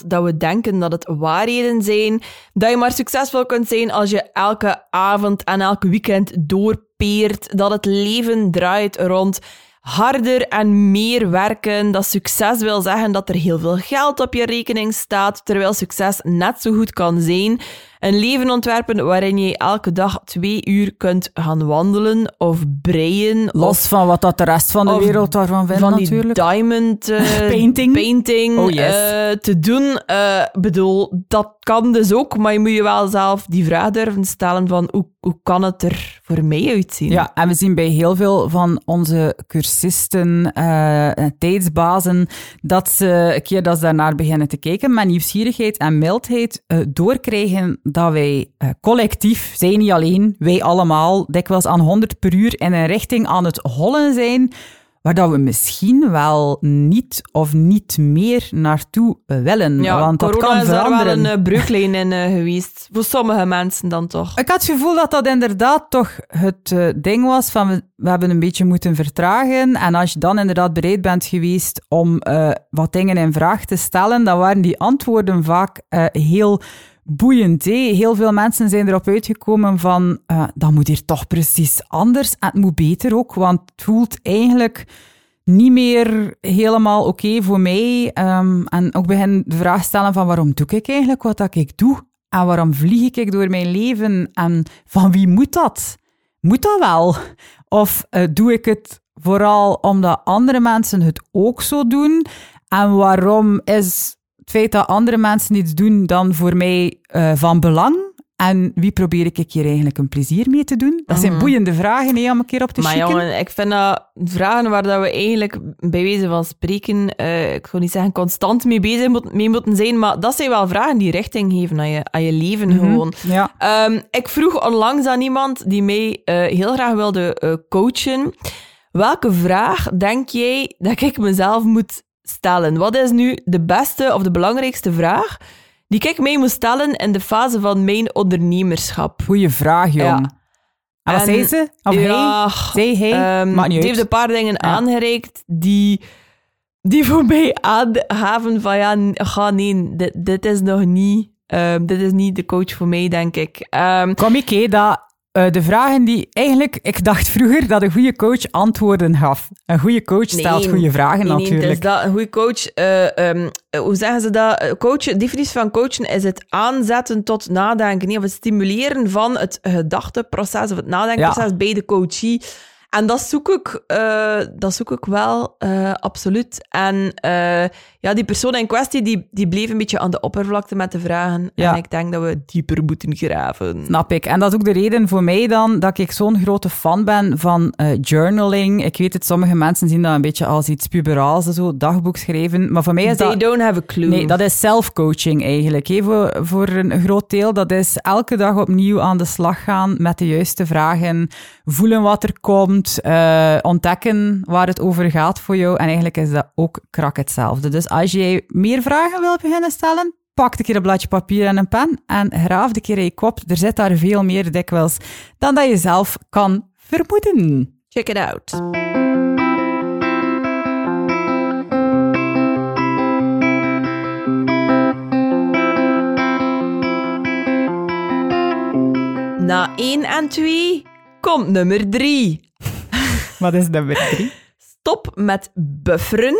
dat we denken dat het waarheden zijn. Dat je maar succesvol kunt zijn als je elke avond en elk weekend doorpeert. Dat het leven draait rond harder en meer werken. Dat succes wil zeggen dat er heel veel geld op je rekening staat, terwijl succes net zo goed kan zijn een leven ontwerpen waarin je elke dag twee uur kunt gaan wandelen of breien. of Los van wat dat de rest van de wereld daarvan vindt, van die diamond eh, (laughs) Painting. painting Oh, yes. eh, te doen. Eh, bedoel, dat kan dus ook, maar je moet je wel zelf die vraag durven stellen van hoe, hoe kan het er voor mij uitzien? Ja, en we zien bij heel veel van onze cursisten, en tijdsbazen, dat ze een keer dat ze daarnaar beginnen te kijken, met nieuwsgierigheid en mildheid doorkrijgen dat wij eh, collectief, zij niet alleen, wij allemaal, dikwijls aan 100 per uur in een richting aan het hollen zijn, waar dat we misschien wel niet of niet meer naartoe willen. Ja, want dat kan is daar wel veranderen. een uh, breuklijn in eh, geweest. Voor sommige mensen dan toch. Ik had het gevoel dat dat inderdaad toch het eh, ding was van we, we hebben een beetje moeten vertragen. En als je dan inderdaad bereid bent geweest om eh, wat dingen in vraag te stellen, dan waren die antwoorden vaak eh, heel boeiend. hè. Heel veel mensen zijn erop uitgekomen van eh dat moet hier toch precies anders en het moet beter ook, want het voelt eigenlijk niet meer helemaal oké voor mij. Ehm, en ook begin de vraag stellen van waarom doe ik eigenlijk wat dat ik doe? En waarom vlieg ik door mijn leven? En van wie moet dat? Moet dat wel? Of eh, doe ik het vooral omdat andere mensen het ook zo doen? En waarom is het feit dat andere mensen iets doen dan voor mij eh, van belang? En wie probeer ik hier eigenlijk een plezier mee te doen? Dat zijn boeiende vragen hè, om een keer op te Maar schikken. jongen, ik vind dat vragen waar dat we eigenlijk bij wijze van spreken, eh, ik wil niet zeggen constant mee bezig moet, mee moeten zijn, maar dat zijn wel vragen die richting geven aan je, aan je leven gewoon. Ja. Ehm, ik vroeg onlangs aan iemand die mij eh, heel graag wilde coachen. Welke vraag denk jij dat ik mezelf moet stellen? Wat is nu de beste of de belangrijkste vraag die ik mij moet stellen in de fase van mijn ondernemerschap? Goeie vraag, jong. Ja. En wat zei ze? Of Ja, hij? Ehm, Maakt niet heeft een paar dingen Ja. aangereikt die, die voor mij aangaven van ja, ga nee, dit, dit is nog niet, ehm, dit is niet de coach voor mij, denk ik. Ehm, Kom ik, hé, dat eh, de vragen die eigenlijk... Ik dacht vroeger dat een goede coach antwoorden gaf. Een goede coach stelt Nee, goede vragen, nee, nee, natuurlijk. het is dat, een goede coach, eh, hoe zeggen ze dat? Coachen, definitie van coachen is het aanzetten tot nadenken, nee, of het stimuleren van het gedachteproces of het nadenkproces bij de coachie. En dat zoek ik, eh, dat zoek ik wel, absoluut. En eh, ja, die persoon in kwestie, die, die bleef een beetje aan de oppervlakte met de vragen. Ja. En ik denk dat we dieper moeten graven. Snap ik. En dat is ook de reden voor mij dan dat ik zo'n grote fan ben van eh, journaling. Ik weet het, sommige mensen zien dat een beetje als iets puberaals, zo dagboek schrijven. Maar voor mij is They dat... don't have a clue. Nee, dat is self-coaching eigenlijk. hè. Voor, voor een groot deel, dat is elke dag opnieuw aan de slag gaan met de juiste vragen, voelen wat er komt, eh, ontdekken waar het over gaat voor jou. En eigenlijk is dat ook krak hetzelfde. Dus als jij meer vragen wilt beginnen stellen, pak een keer een bladje papier en een pen en graaf een keer in je kop. Er zit daar veel meer dikwijls dan dat je zelf kan vermoeden. Check it out. Na 1 en 2 komt nummer 3. Wat is nummer drie? Stop met bufferen,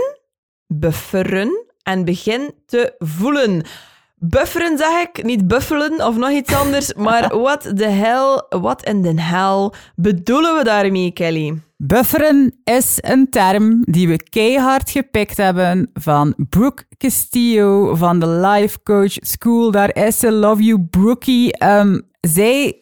bufferen en begin te voelen. bufferen, zeg ik. Niet buffelen of nog iets anders. (laughs) Maar wat de hel, wat in de hel bedoelen we daarmee, Kelly? Bufferen is een term die we keihard gepikt hebben van Brooke Castillo van de Life Coach School. Daar is ze, love you, Brookie. Ehm, zij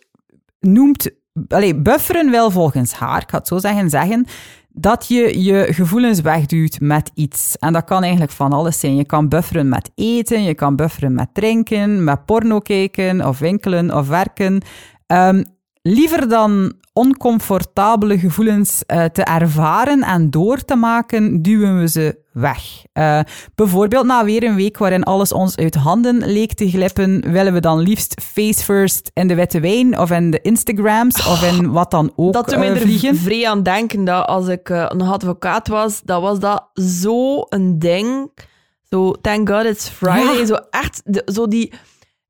noemt, allee, bufferen wel volgens haar, ik ga het zo zeggen, zeggen dat je je gevoelens wegduwt met iets. En dat kan eigenlijk van alles zijn. Je kan bufferen met eten, je kan bufferen met drinken, met porno kijken of winkelen of werken. Ehm, liever dan oncomfortabele gevoelens uh, te ervaren en door te maken, duwen we ze weg. Uh, bijvoorbeeld na weer een week waarin alles ons uit handen leek te glippen, willen we dan liefst face first in de witte wijn of in de Instagrams of in wat dan ook Dat uh, er vrij aan denken dat als ik uh, een advocaat was, dat was dat zo een ding. Zo, thank God it's Friday. Ja. Zo echt, de, zo die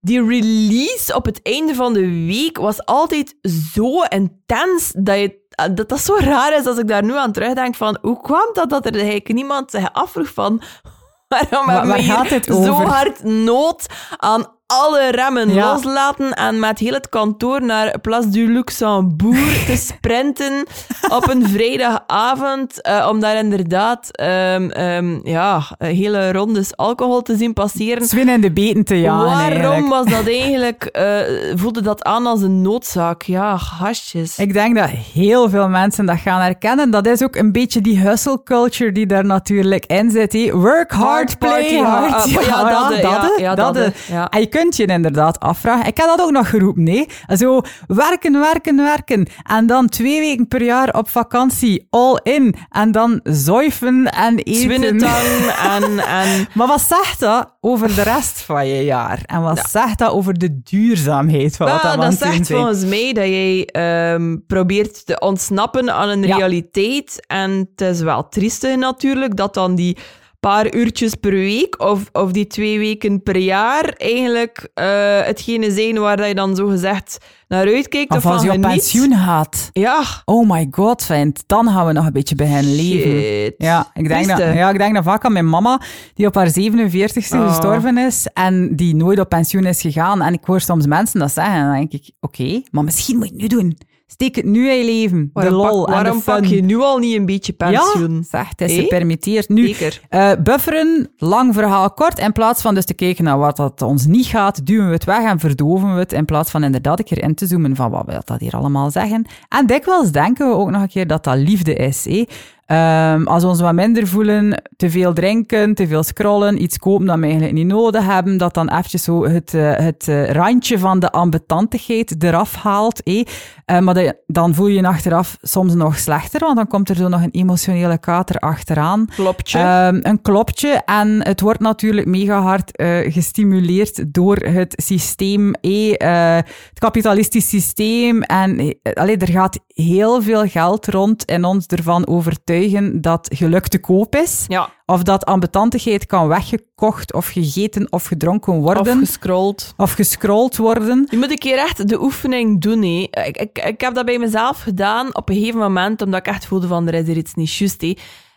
die release op het einde van de week was altijd zo intens dat je dat dat zo raar is als ik daar nu aan terugdenk van hoe kwam dat dat er eigenlijk niemand zich afvroeg van (laughs) waarom Waar- hebben we hier zo hard nood aan alle remmen Ja. loslaten en met heel het kantoor naar Place du Luxembourg te (laughs) sprinten op een vrijdagavond eh, om daar inderdaad ehm, ja, hele rondes alcohol te zien passeren. Zwin in de beten te jagen Waarom eigenlijk. was dat (laughs) eigenlijk? eh, voelde dat aan als een noodzaak? Ja, gastjes. Ik denk dat heel veel mensen dat gaan herkennen. Dat is ook een beetje die hustle culture die daar natuurlijk in zit. Work hard, play hard. hard. (laughs) Ja, dat, ja, dat, dat, ja. En je kunt je inderdaad afvragen. Ik heb dat ook nog geroepen, nee. Zo werken, werken, werken. En dan twee weken per jaar op vakantie, all in. En dan zuiven en eten. Zwinnetang (laughs) en, en Maar wat zegt dat over de rest van je jaar? En wat zegt dat over de duurzaamheid van wat Wel, dat, zegt volgens mij dat jij ehm, probeert te ontsnappen aan een Ja. realiteit. En het is wel triestig natuurlijk dat dan die paar uurtjes per week of, of die twee weken per jaar eigenlijk eh, hetgene zijn waar dat je dan zo gezegd naar uitkijkt of, Of als van je op pensioen gaat. Ja, Oh my god, vent. Dan gaan we nog een beetje beginnen leven. Shit. Ja ik, denk dat, ja, ik denk dat vaak aan mijn mama, die op haar 47ste Oh. gestorven is en die nooit op pensioen is gegaan. En ik hoor soms mensen dat zeggen en dan denk ik, oké, maar misschien moet je het nu doen. Steek het nu in je leven. waarom, de lol pak, en waarom de fun. pak je nu al niet een beetje pensioen? Ja, zeg, het is gepermitteerd. Nu, eh, bufferen, lang verhaal kort. In plaats van dus te kijken naar wat dat ons niet gaat, duwen we het weg en verdoven we het. In plaats van inderdaad een keer in te zoomen van wat wil dat hier allemaal zeggen. En dikwijls denken we ook nog een keer dat dat liefde is. Hé. Ehm, als we ons wat minder voelen, te veel drinken, te veel scrollen, iets kopen dat we eigenlijk niet nodig hebben, dat dan eventjes zo het, eh, het eh, randje van de ambetantigheid eraf haalt. Eh, maar de- dan voel je je achteraf soms nog slechter, want dan komt er zo nog een emotionele kater achteraan. Kloptje. Ehm, een klopje. En het wordt natuurlijk mega hard eh, gestimuleerd door het systeem, eh, het kapitalistisch systeem. En allee, er gaat heel veel geld rond in ons ervan overtuigen dat geluk te koop is. ja, Of dat ambetantigheid kan weggekocht of gegeten of gedronken of worden. Of, gescrolld. gescrolld worden. Je moet een keer echt de oefening doen. Hè. Ik, ik, ik heb dat bij mezelf gedaan op een gegeven moment, omdat ik echt voelde van er is er iets niet juist.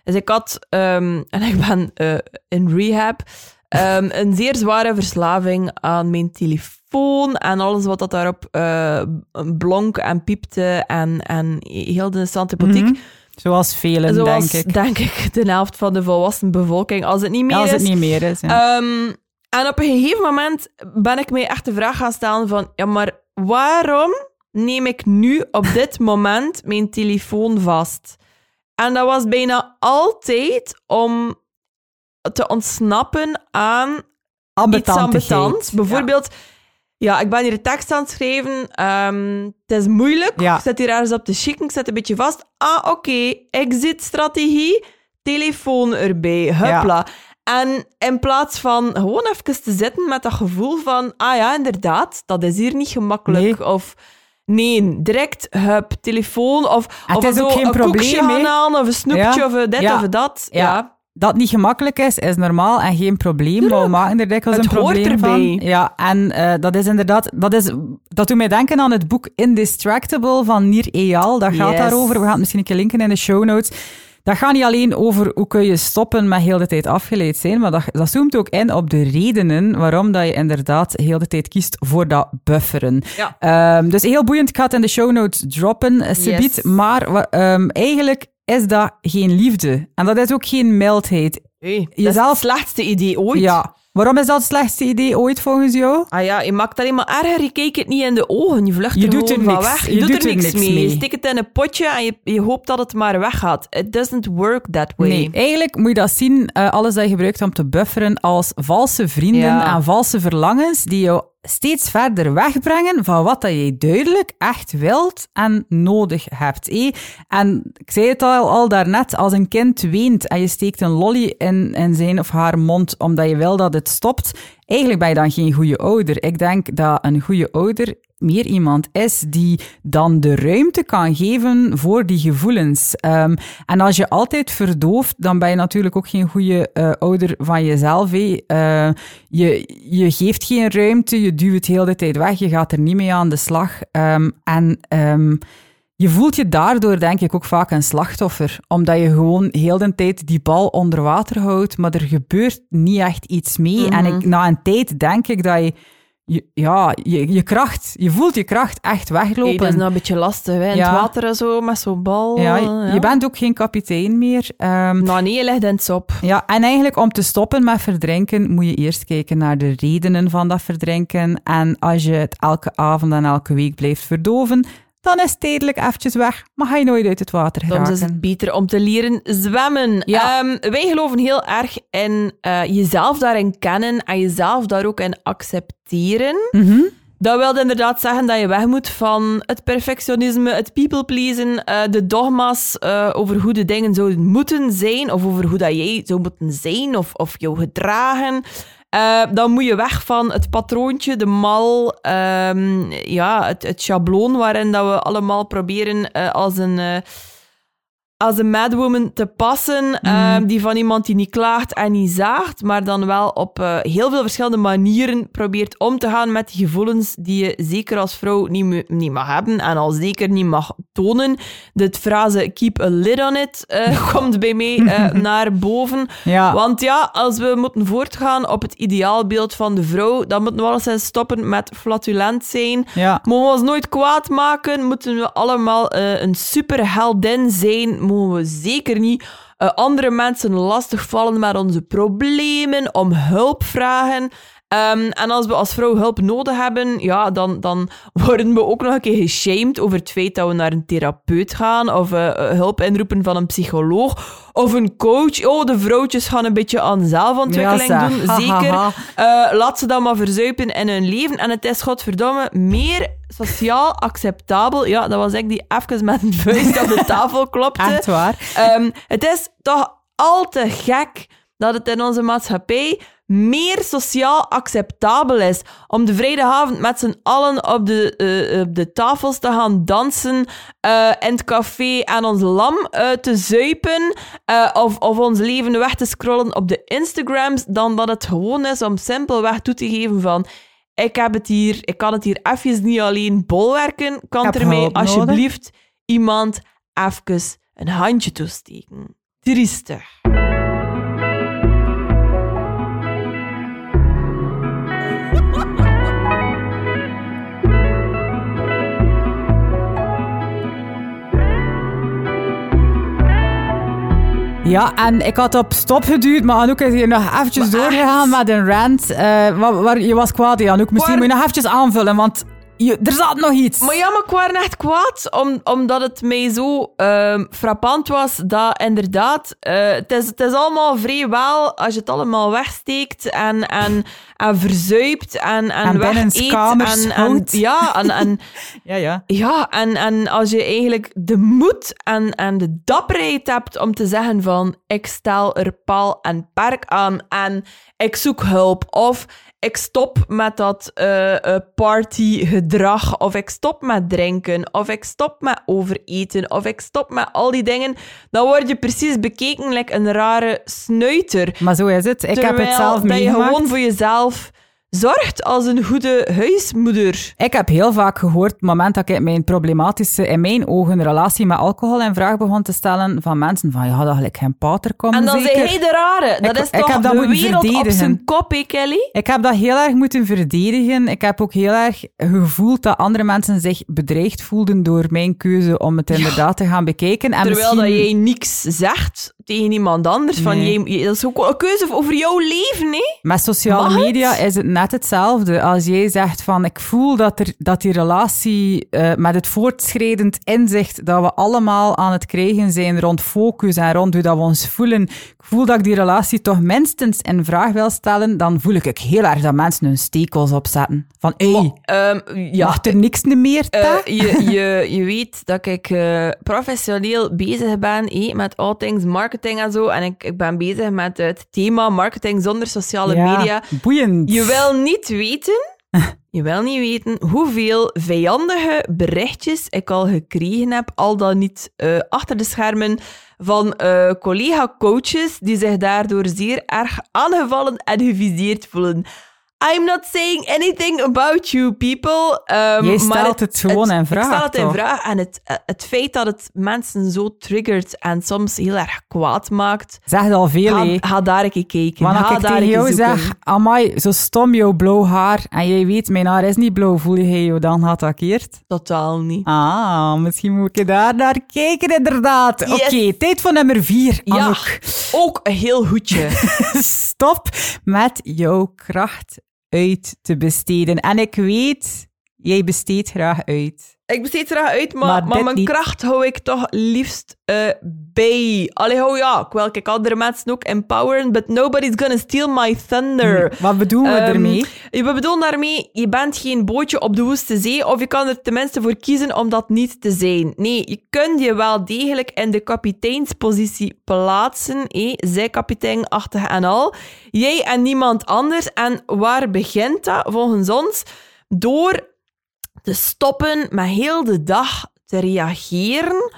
Dus ik had, ehm, en ik ben eh, in rehab, ehm, een zeer zware verslaving aan mijn telefoon en alles wat dat daarop eh, blonk en piepte en, en heel de santipotiek. Mhm. Zoals velen, Zoals, denk ik. denk ik, de helft van de volwassen bevolking, als het niet meer Als het is. niet meer is. Ja. Ehm, en op een gegeven moment ben ik mij echt de vraag gaan stellen van, ja, maar waarom neem ik nu op dit (laughs) moment mijn telefoon vast? En dat was bijna altijd om te ontsnappen aan iets Ambetantigheid. ambetants. Bijvoorbeeld, ja. Ik ben hier een tekst aan het schrijven. ehm, het is moeilijk. Ja. Ik zit hier ergens op te chicken. Ik zit een beetje vast. Ah, oké. Exit-strategie. Telefoon erbij. Huppla. En in plaats van gewoon even te zitten met dat gevoel van... Ah ja, inderdaad. Dat is hier niet gemakkelijk. Nee. Of... Nee, direct hup, telefoon of, Het of is ook zo geen een probleem, koekje gaan halen of een snoepje Ja. of dit Ja. of dat. Ja. Dat niet gemakkelijk is, is normaal en geen probleem. Maar we maken er dikwijls Het een hoort probleem erbij. van. Ja, en eh, dat is inderdaad... Dat, is, dat doet mij denken aan het boek Indistractable van Nir Eyal. Dat gaat Yes. daarover. We gaan het misschien een keer linken in de show notes. dat gaat niet alleen over hoe kun je stoppen met heel de tijd afgeleid zijn, maar dat, dat zoomt ook in op de redenen waarom dat je inderdaad heel de tijd kiest voor dat bufferen. Ja. Ehm, dus heel boeiend, ik ga het in de show notes droppen, uh, subiet, Yes. maar ehm, eigenlijk is dat geen liefde. En dat is ook geen mildheid. Hey, dat is het slechtste idee ooit. Ja. Waarom is dat het slechtste idee ooit volgens jou? Ah ja, je maakt alleen maar erger. Je kijkt het niet in de ogen. Je vlucht Je er doet gewoon er van niks. weg. Je doet doet er er niks, niks mee. mee. Je steekt het in een potje en je, je hoopt dat het maar weggaat. It doesn't work that way. Nee, eigenlijk moet je dat zien, eh, alles dat je gebruikt om te bufferen, als valse vrienden Ja. en valse verlangens die jou steeds verder wegbrengen van wat dat je duidelijk echt wilt en nodig hebt. eh. En ik zei het al, al daarnet, als een kind weent en je steekt een lolly in, in zijn of haar mond omdat je wil dat het stopt, eigenlijk ben je dan geen goede ouder. Ik denk dat een goede ouder meer iemand is die dan de ruimte kan geven voor die gevoelens. Ehm, en als je altijd verdooft, dan ben je natuurlijk ook geen goede eh, ouder van jezelf. Eh, je, je geeft geen ruimte, je duwt het heel de tijd weg, je gaat er niet mee aan de slag. Ehm, en ehm, je voelt je daardoor denk ik ook vaak een slachtoffer, omdat je gewoon heel de tijd die bal onder water houdt, maar er gebeurt niet echt iets mee. En ik, na een tijd denk ik dat je, je, ja, je, je kracht, je voelt je kracht echt weglopen. Hey, dat is nou een beetje lastig. Hè? In Ja. het water en zo, met zo'n bal. ja, eh, je, ja. je bent ook geen kapitein meer. Ehm, Nou nee, je ligt in het sop. ja, en eigenlijk om te stoppen met verdrinken, moet je eerst kijken naar de redenen van dat verdrinken. En als je het elke avond en elke week blijft verdoven, dan is tijdelijk eventjes weg, maar ga je nooit uit het water Soms geraken. is het beter om te leren zwemmen. Ja. Ehm, wij geloven heel erg in eh, jezelf daarin kennen en jezelf daar ook in accepteren. Mhm. Dat wil inderdaad zeggen dat je weg moet van het perfectionisme, het people pleasen, eh, de dogma's eh, over hoe de dingen zouden moeten zijn of over hoe dat jij zou moeten zijn of, of jou gedragen. Eh, dan moet je weg van het patroontje, de mal, ehm, ja, het, het schabloon waarin dat we allemaal proberen eh, als een... als een madwoman te passen, ehm, die van iemand die niet klaagt en niet zaagt, maar dan wel op eh, heel veel verschillende manieren probeert om te gaan met die gevoelens die je zeker als vrouw niet, niet mag hebben en al zeker niet mag tonen. De frase keep a lid on it eh, (laughs) komt bij mij eh, (laughs) naar boven. Ja. Want ja, als we moeten voortgaan op het ideaalbeeld van de vrouw, dan moeten we alleszins stoppen met flatulent zijn. Ja. Mogen we ons nooit kwaad maken? Moeten we allemaal een superheldin zijn? Mogen we zeker niet eh, andere mensen lastigvallen met onze problemen, om hulp vragen? Ehm, en als we als vrouw hulp nodig hebben, ja, dan, dan (laughs) worden we ook nog een keer geshamed over het feit dat we naar een therapeut gaan of eh, hulp inroepen van een psycholoog of een coach. Oh, de vrouwtjes gaan een beetje aan zelfontwikkeling Ja, doen. Ha, (laughs) Zeker. ha. Eh, laat ze dan maar verzuipen in hun leven. En het is, godverdomme, meer sociaal acceptabel. Ja, dat was ik die even met een vuist op de (laughs) tafel klopte. Echt waar. Ehm, het is toch al te gek dat het in onze maatschappij meer sociaal acceptabel is om de vrijdagavond met z'n allen op de, eh, op de tafels te gaan dansen, eh, in het café en ons lam eh, te zuipen, of, of ons leven weg te scrollen op de Instagrams, dan dat het gewoon is om simpelweg toe te geven van ik heb het hier, ik kan het hier even niet alleen bolwerken, kan er mij nodig. alsjeblieft iemand even een handje toesteken. Triestig. Ja, en ik had op stop geduwd, maar Anouk is hier nog eventjes doorgegaan met een rant. eh, waar, waar- je was kwaad, Anouk. Misschien Waar- moet je nog eventjes aanvullen, want je, er zat nog iets. Maar ja, maar ik was echt kwaad, om, omdat het mij zo ehm, frappant was dat inderdaad, eh, het, is, het is allemaal vrij wel als je het allemaal wegsteekt en, en, en verzuipt en, en, En wegeet en, en. Ja, en, en, (laughs) Ja, ja. ja en, en als je eigenlijk de moed en, en de dapperheid hebt om te zeggen van ik stel er paal en perk aan en ik zoek hulp of ik stop met dat eh, eh, partygedrag of ik stop met drinken of ik stop met overeten of ik stop met al die dingen, dan word je precies bekeken like een rare snuiter. Maar zo is het. Ik heb het zelf dat je meegemaakt. gewoon voor jezelf zorgt als een goede huismoeder? Ik heb heel vaak gehoord, het moment dat ik mijn problematische, in mijn ogen, relatie met alcohol in vraag begon te stellen van mensen van, ja, dat gelijk geen pater komen, En dan zeker. zei hij de rare. Dat Ik- is toch de wereld op zijn kop, hè, Kelly? Ik heb dat heel erg moeten verdedigen. Ik heb ook heel erg gevoeld dat andere mensen zich bedreigd voelden door mijn keuze om het inderdaad te gaan bekijken. En Terwijl misschien... dat jij niks zegt tegen iemand anders. Van Nee. jij, dat is ook een keuze over jouw leven, hè? Met sociale Mag het? media is het net hetzelfde. Als jij zegt van ik voel dat, er, dat die relatie eh, met het voortschrijdend inzicht dat we allemaal aan het krijgen zijn rond focus en rond hoe dat we ons voelen, voel dat ik die relatie toch minstens in vraag wil stellen, dan voel ik ook heel erg dat mensen hun stekels opzetten. Van, hé, Ehm, ja, mag er niks meer, ta? je, (laughs) je, je weet dat ik eh, professioneel bezig ben eh, met all things marketing en zo. En ik, ik ben bezig met het thema marketing zonder sociale Ja, media. boeiend. Je wil niet weten, (laughs) je wil niet weten hoeveel vijandige berichtjes ik al gekregen heb, al dan niet eh, achter de schermen, van eh, collega-coaches die zich daardoor zeer erg aangevallen en geviseerd voelen. I'm not saying anything about you people. ehm, Jij maar stelt het gewoon in vraag, Ik stel het in vraag. En het, eh, het feit dat het mensen zo triggert en soms heel erg kwaad maakt, Zegt al veel, ga, ga daar een keer kijken. Maar ga als ik tegen jou zoeken. zeg, amai, zo stom jouw blauw haar, en jij weet, mijn haar is niet blauw, voel je je dan geattaqueerd? Totaal niet. Ah, misschien moet ik daar naar kijken, inderdaad. Yes. Oké, tijd voor nummer vier, Ja, ook een heel goedje. (laughs) Stop met jouw kracht uit te besteden. En ik weet, jij besteedt graag uit. ik besteed graag uit, maar, Maar mijn niet. kracht hou ik toch liefst eh, bij. Allee, hou ja, ik wil ik andere mensen ook empoweren, but nobody's gonna steal my thunder. Wat bedoelen we Ehm, ermee? We bedoelen daarmee, je bent geen bootje op de woeste zee, of je kan er tenminste voor kiezen om dat niet te zijn. Nee, je kunt je wel degelijk in de kapiteinspositie plaatsen, eh, zij kapiteinachtig en al. Jij en niemand anders. En waar begint dat volgens ons? Door te stoppen met heel de dag te reageren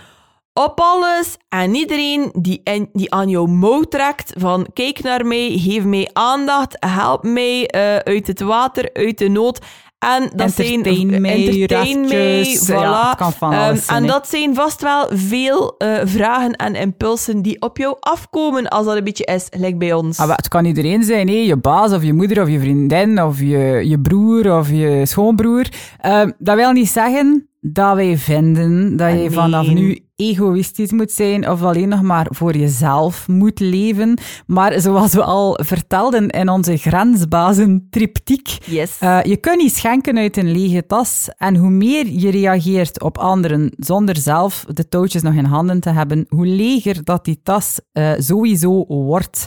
op alles en iedereen die, die aan jouw mouw trekt van kijk naar mij, geef mij aandacht, help mij eh, uit het water, uit de nood. En dat zijn mij, entertain mij, restjes, voilà. ja, het kan van alles zijn, en dat zijn vast wel veel eh, vragen en impulsen die op jou afkomen als dat een beetje is, gelijk bij ons. Ah, het kan iedereen zijn, je baas of je moeder of je vriendin of je, je broer of je schoonbroer. Ehm, dat wil niet zeggen dat wij vinden dat je vanaf nu egoïstisch moet zijn of alleen nog maar voor jezelf moet leven. Maar zoals we al vertelden in onze grensbazen triptiek, Yes. eh, je kunt niet schenken uit een lege tas. En hoe meer je reageert op anderen zonder zelf de touwtjes nog in handen te hebben, hoe leger dat die tas eh, sowieso wordt.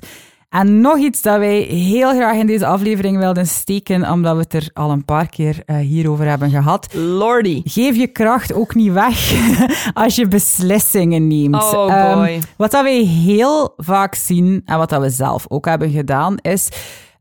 En nog iets dat wij heel graag in deze aflevering wilden steken, omdat we het er al een paar keer eh, hierover hebben gehad. Lordy. Geef je kracht ook niet weg (laughs) als je beslissingen neemt. Oh, Ehm, boy. wat dat wij heel vaak zien, en wat dat we zelf ook hebben gedaan, is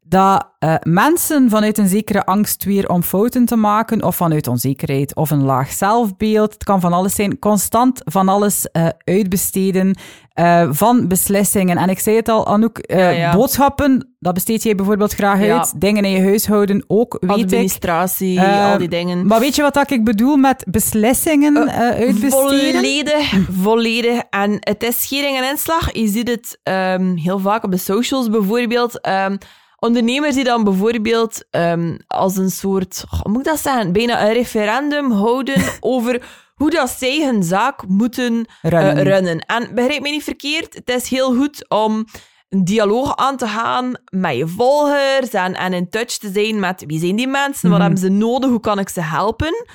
dat eh, mensen vanuit een zekere angst weer om fouten te maken, of vanuit onzekerheid, of een laag zelfbeeld, het kan van alles zijn, constant van alles eh, uitbesteden, eh, van beslissingen. En ik zei het al, Anouk, Ja, ja. boodschappen, dat besteed jij bijvoorbeeld graag Ja. uit. Dingen in je huishouden ook, weet ik. Administratie, al die dingen. Maar weet je wat dat ik bedoel met beslissingen uitbesteden? Volledig, (clears throat) volledig. En het is schering en inslag. Je ziet het ehm, heel vaak op de socials bijvoorbeeld. Ehm, ondernemers die dan bijvoorbeeld ehm, als een soort, hoe moet ik dat zeggen, bijna een referendum houden (laughs) over hoe dat zij hun zaak moeten eh, Runnen. runnen. En begrijp me niet verkeerd, het is heel goed om een dialoog aan te gaan met je volgers en, en in touch te zijn met wie zijn die mensen, wat Mhm. hebben ze nodig, hoe kan ik ze helpen.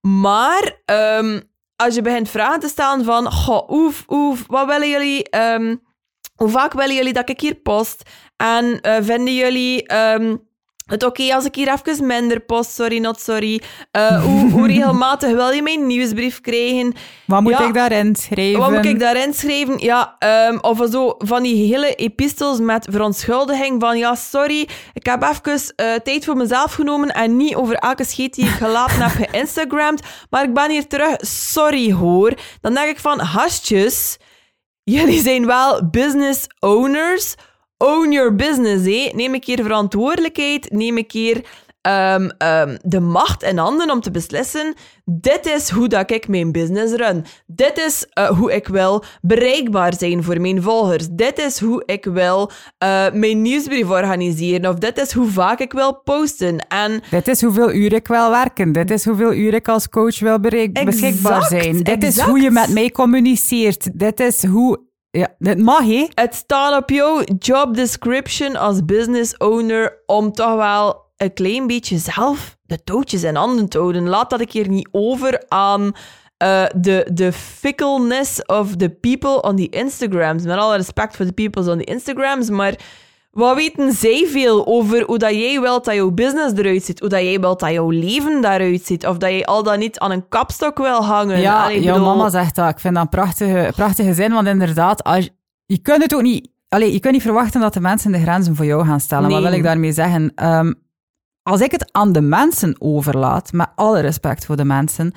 Maar ehm, als je begint vragen te stellen van, goh, oef, oef, wat willen jullie, ehm, hoe vaak willen jullie dat ik hier post? En eh, vinden jullie ehm, het oké als ik hier even minder post? Sorry, not sorry. Eh, hoe, (laughs) hoe regelmatig wil je mijn nieuwsbrief krijgen? Wat moet Ja. ik daarin schrijven? Wat moet ik daarin schrijven? Ja, ehm, of zo van die hele epistels met verontschuldiging van ja, sorry, ik heb even eh, tijd voor mezelf genomen en niet over elke scheet die ik gelaten heb geïnstagramd, maar ik ben hier terug, sorry hoor. Dan denk ik van, hastjes, jullie zijn wel business owners, own your business. Hé. Neem een keer verantwoordelijkheid. Neem een keer ehm, ehm, de macht in handen om te beslissen. Dit is hoe dat ik mijn business run. Dit is eh, hoe ik wil bereikbaar zijn voor mijn volgers. Dit is hoe ik wil eh, mijn nieuwsbrief organiseren. Of dit is hoe vaak ik wil posten. En Dit is hoeveel uur ik wil werken. Dit is hoeveel uur ik als coach wil bereik- Exact, beschikbaar zijn. Dit is hoe je met mij communiceert. Dit is hoe... Ja, dit mag, hè? het staat op jouw job description als business owner om toch wel een klein beetje zelf de touwtjes in handen te houden. Laat dat een keer niet over aan eh, de, de fickleness of the people on the Instagrams. Met alle respect voor de peoples on the Instagrams, maar wat weten zij veel over hoe dat jij wilt dat jouw business eruit ziet, hoe dat jij wilt dat jouw leven daaruit ziet, of dat jij al dan niet aan een kapstok wil hangen. Ja, Allee, ik jouw bedoel- mama zegt dat. Ik vind dat een prachtige, prachtige zin, want inderdaad, als, je kunt het ook niet... Allee, je kunt niet verwachten dat de mensen de grenzen voor jou gaan stellen. Wat Nee. wil ik daarmee zeggen? Ehm, als ik het aan de mensen overlaat, met alle respect voor de mensen,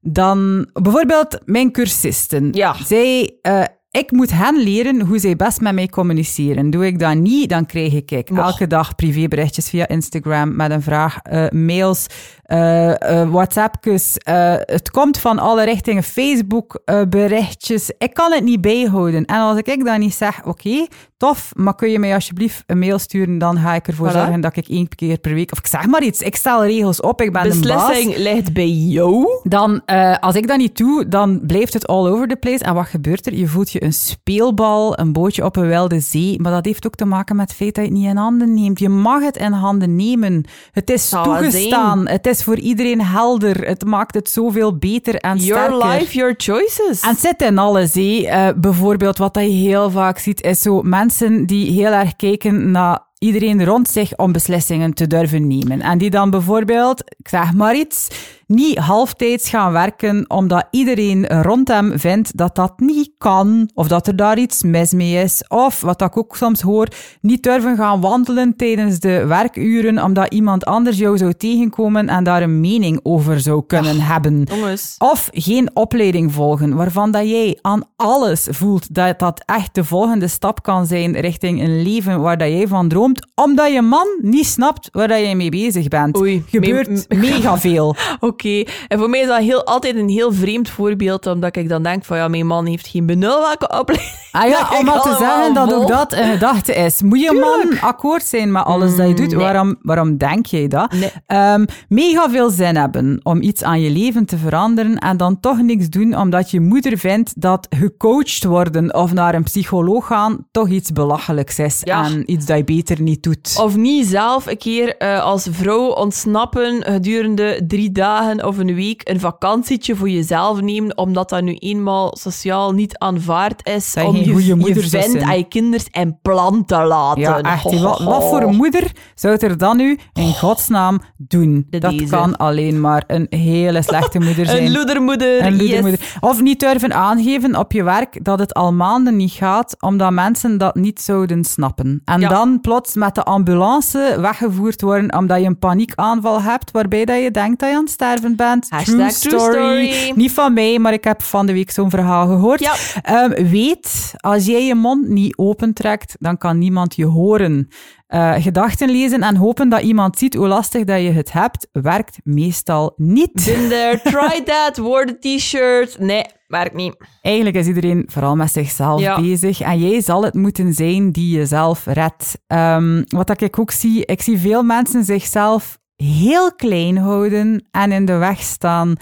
dan bijvoorbeeld mijn cursisten. Ja. Zij, eh, ik moet hen leren hoe zij best met mij communiceren. Doe ik dat niet, dan krijg ik elke dag privéberichtjes via Instagram met een vraag, eh, mails, eh, WhatsAppjes. eh, het komt van alle richtingen, Facebook eh, berichtjes. Ik kan het niet bijhouden. En als ik dan niet zeg, oké, tof, maar kun je mij alsjeblieft een mail sturen, dan ga ik ervoor Voilà. zorgen dat ik één keer per week, of ik zeg maar iets, ik stel regels op, ik ben de baas. Beslissing ligt bij jou. Dan, als ik dat niet doe, dan blijft het all over the place. En wat gebeurt er? Je voelt je een speelbal, een bootje op een wilde zee. Maar dat heeft ook te maken met het feit dat je het niet in handen neemt. Je mag het in handen nemen. Het is toegestaan. Het is voor iedereen helder. Het maakt het zoveel beter en Your sterker. life, your choices. En het zit in alles. hé. Eh, bijvoorbeeld, wat je heel vaak ziet, is zo mensen die heel erg kijken naar iedereen rond zich om beslissingen te durven nemen. En die dan bijvoorbeeld, ik zeg maar iets, niet halftijds gaan werken omdat iedereen rond hem vindt dat dat niet kan, of dat er daar iets mis mee is. Of, wat ik ook soms hoor, niet durven gaan wandelen tijdens de werkuren omdat iemand anders jou zou tegenkomen en daar een mening over zou kunnen hebben. Jongens. Of geen opleiding volgen waarvan dat jij aan alles voelt dat dat echt de volgende stap kan zijn richting een leven waar dat jij van droomt, omdat je man niet snapt waar dat jij mee bezig bent. Oei, Gebeurt mega (laughs) veel. Oké, en voor mij is dat heel, altijd een heel vreemd voorbeeld, omdat ik dan denk van ja, mijn man heeft geen benul welke opleiding. Ah ja, (laughs) om maar te zeggen dat ook dat een gedachte is. Moet je man akkoord zijn met alles dat je doet? nee. Waarom, waarom denk jij dat? Nee. Ehm, mega veel zin hebben om iets aan je leven te veranderen en dan toch niks doen omdat je moeder vindt dat gecoacht worden of naar een psycholoog gaan toch iets belachelijks is Ja. en iets dat je beter niet doet. Of niet zelf een keer eh, als vrouw ontsnappen gedurende drie dagen of een week een vakantietje voor jezelf nemen, omdat dat nu eenmaal sociaal niet aanvaard is om je, je moeder vent aan je kinders en plan te laten. Ja, echt. Wat, wat voor moeder zou er dan nu in godsnaam doen? De dat deze. kan alleen maar een hele slechte moeder (laughs) zijn. Een loedermoeder. Een yes. loedermoeder. Of niet durven aangeven op je werk dat het al maanden niet gaat, omdat mensen dat niet zouden snappen. En Ja. dan plots met de ambulance weggevoerd worden omdat je een paniekaanval hebt, waarbij dat je denkt dat je aan het sterven bent. Hashtag true story. Niet van mij, maar ik heb van de week zo'n verhaal gehoord. Ja. Ehm, weet, als jij je mond niet opentrekt, dan kan niemand je horen. Eh, gedachten lezen en hopen dat iemand ziet hoe lastig dat je het hebt, werkt meestal niet. There, (laughs) try that, the t-shirt. Nee, werkt niet. Eigenlijk is iedereen vooral met zichzelf Ja. bezig. En jij zal het moeten zijn die jezelf redt. Ehm, wat dat ik ook zie, ik zie veel mensen zichzelf heel klein houden en in de weg staan.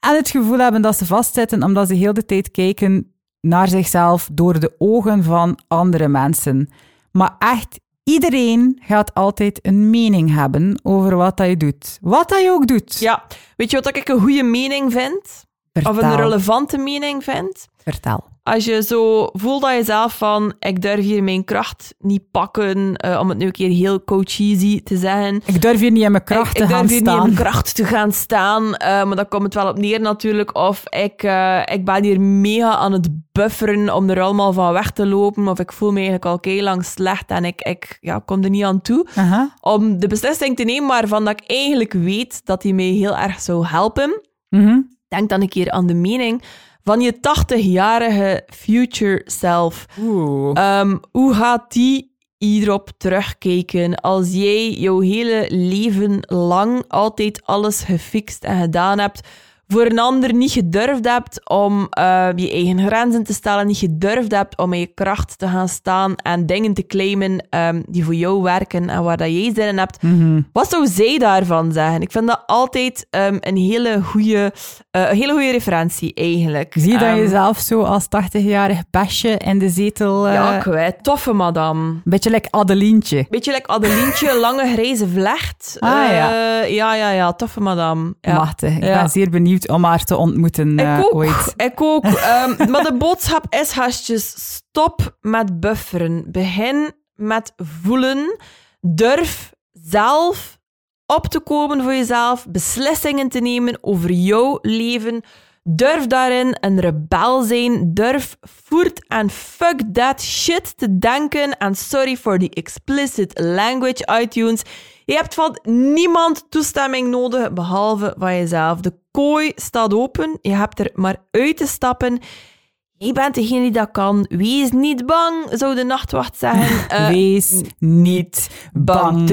En het gevoel hebben dat ze vastzitten omdat ze heel de tijd kijken naar zichzelf door de ogen van andere mensen. Maar echt, iedereen gaat altijd een mening hebben over wat dat je doet. Wat dat je ook doet. Ja, weet je wat ik een goede mening vind? Of een relevante mening vind? Vertel. Als je zo voelt dat je zelf van, ik durf hier mijn kracht niet pakken, eh, om het nu een keer heel coacheesy te zeggen. Ik durf hier niet in mijn kracht ik, te ik gaan durf hier niet in staan. mijn kracht te gaan staan, eh, maar dan komt het wel op neer natuurlijk. Of ik, eh, ik ben hier mega aan het bufferen om er allemaal van weg te lopen. Of ik voel me eigenlijk al kei lang slecht en ik, ik ja, kom er niet aan toe. Om de beslissing te nemen waarvan dat ik eigenlijk weet dat die mij heel erg zou helpen. Mhm. Denk dan een keer aan de mening van je 80-jarige future self. Oeh. Ehm, hoe gaat die hierop terugkijken. Als jij jouw hele leven lang altijd alles gefixt en gedaan hebt voor een ander niet gedurfd hebt om uh, je eigen grenzen te stellen, niet gedurfd hebt om in je kracht te gaan staan en dingen te claimen um, die voor jou werken en waar dat jij zin in hebt. Mhm. Wat zou zij daarvan zeggen? Ik vind dat altijd um, een hele goede, uh, hele goede referentie eigenlijk. Zie je dan Um, jezelf zo als 80-jarig besje in de zetel? eh, Ja, kwijt. Toffe madame. Beetje like Adelientje. Beetje like Adelientje, lange grijze vlecht. Ah, ja. Eh, ja, ja, ja. Toffe madame. Ja. Machtig. Ik Ja. ben zeer benieuwd om haar te ontmoeten eh, Ik ook. ooit. Ik ook. (laughs) Ehm, maar de boodschap is, gastjes, stop met bufferen. Begin met voelen. Durf zelf op te komen voor jezelf, beslissingen te nemen over jouw leven. Durf daarin een rebel zijn. Durf voert en fuck that shit te denken. En sorry for the explicit language, iTunes. Je hebt van niemand toestemming nodig, behalve van jezelf. De kooi staat open. Je hebt er maar uit te stappen. Jij bent degene die dat kan. Wees niet bang, zou de nachtwacht zeggen. (laughs) Eh, Wees niet bang.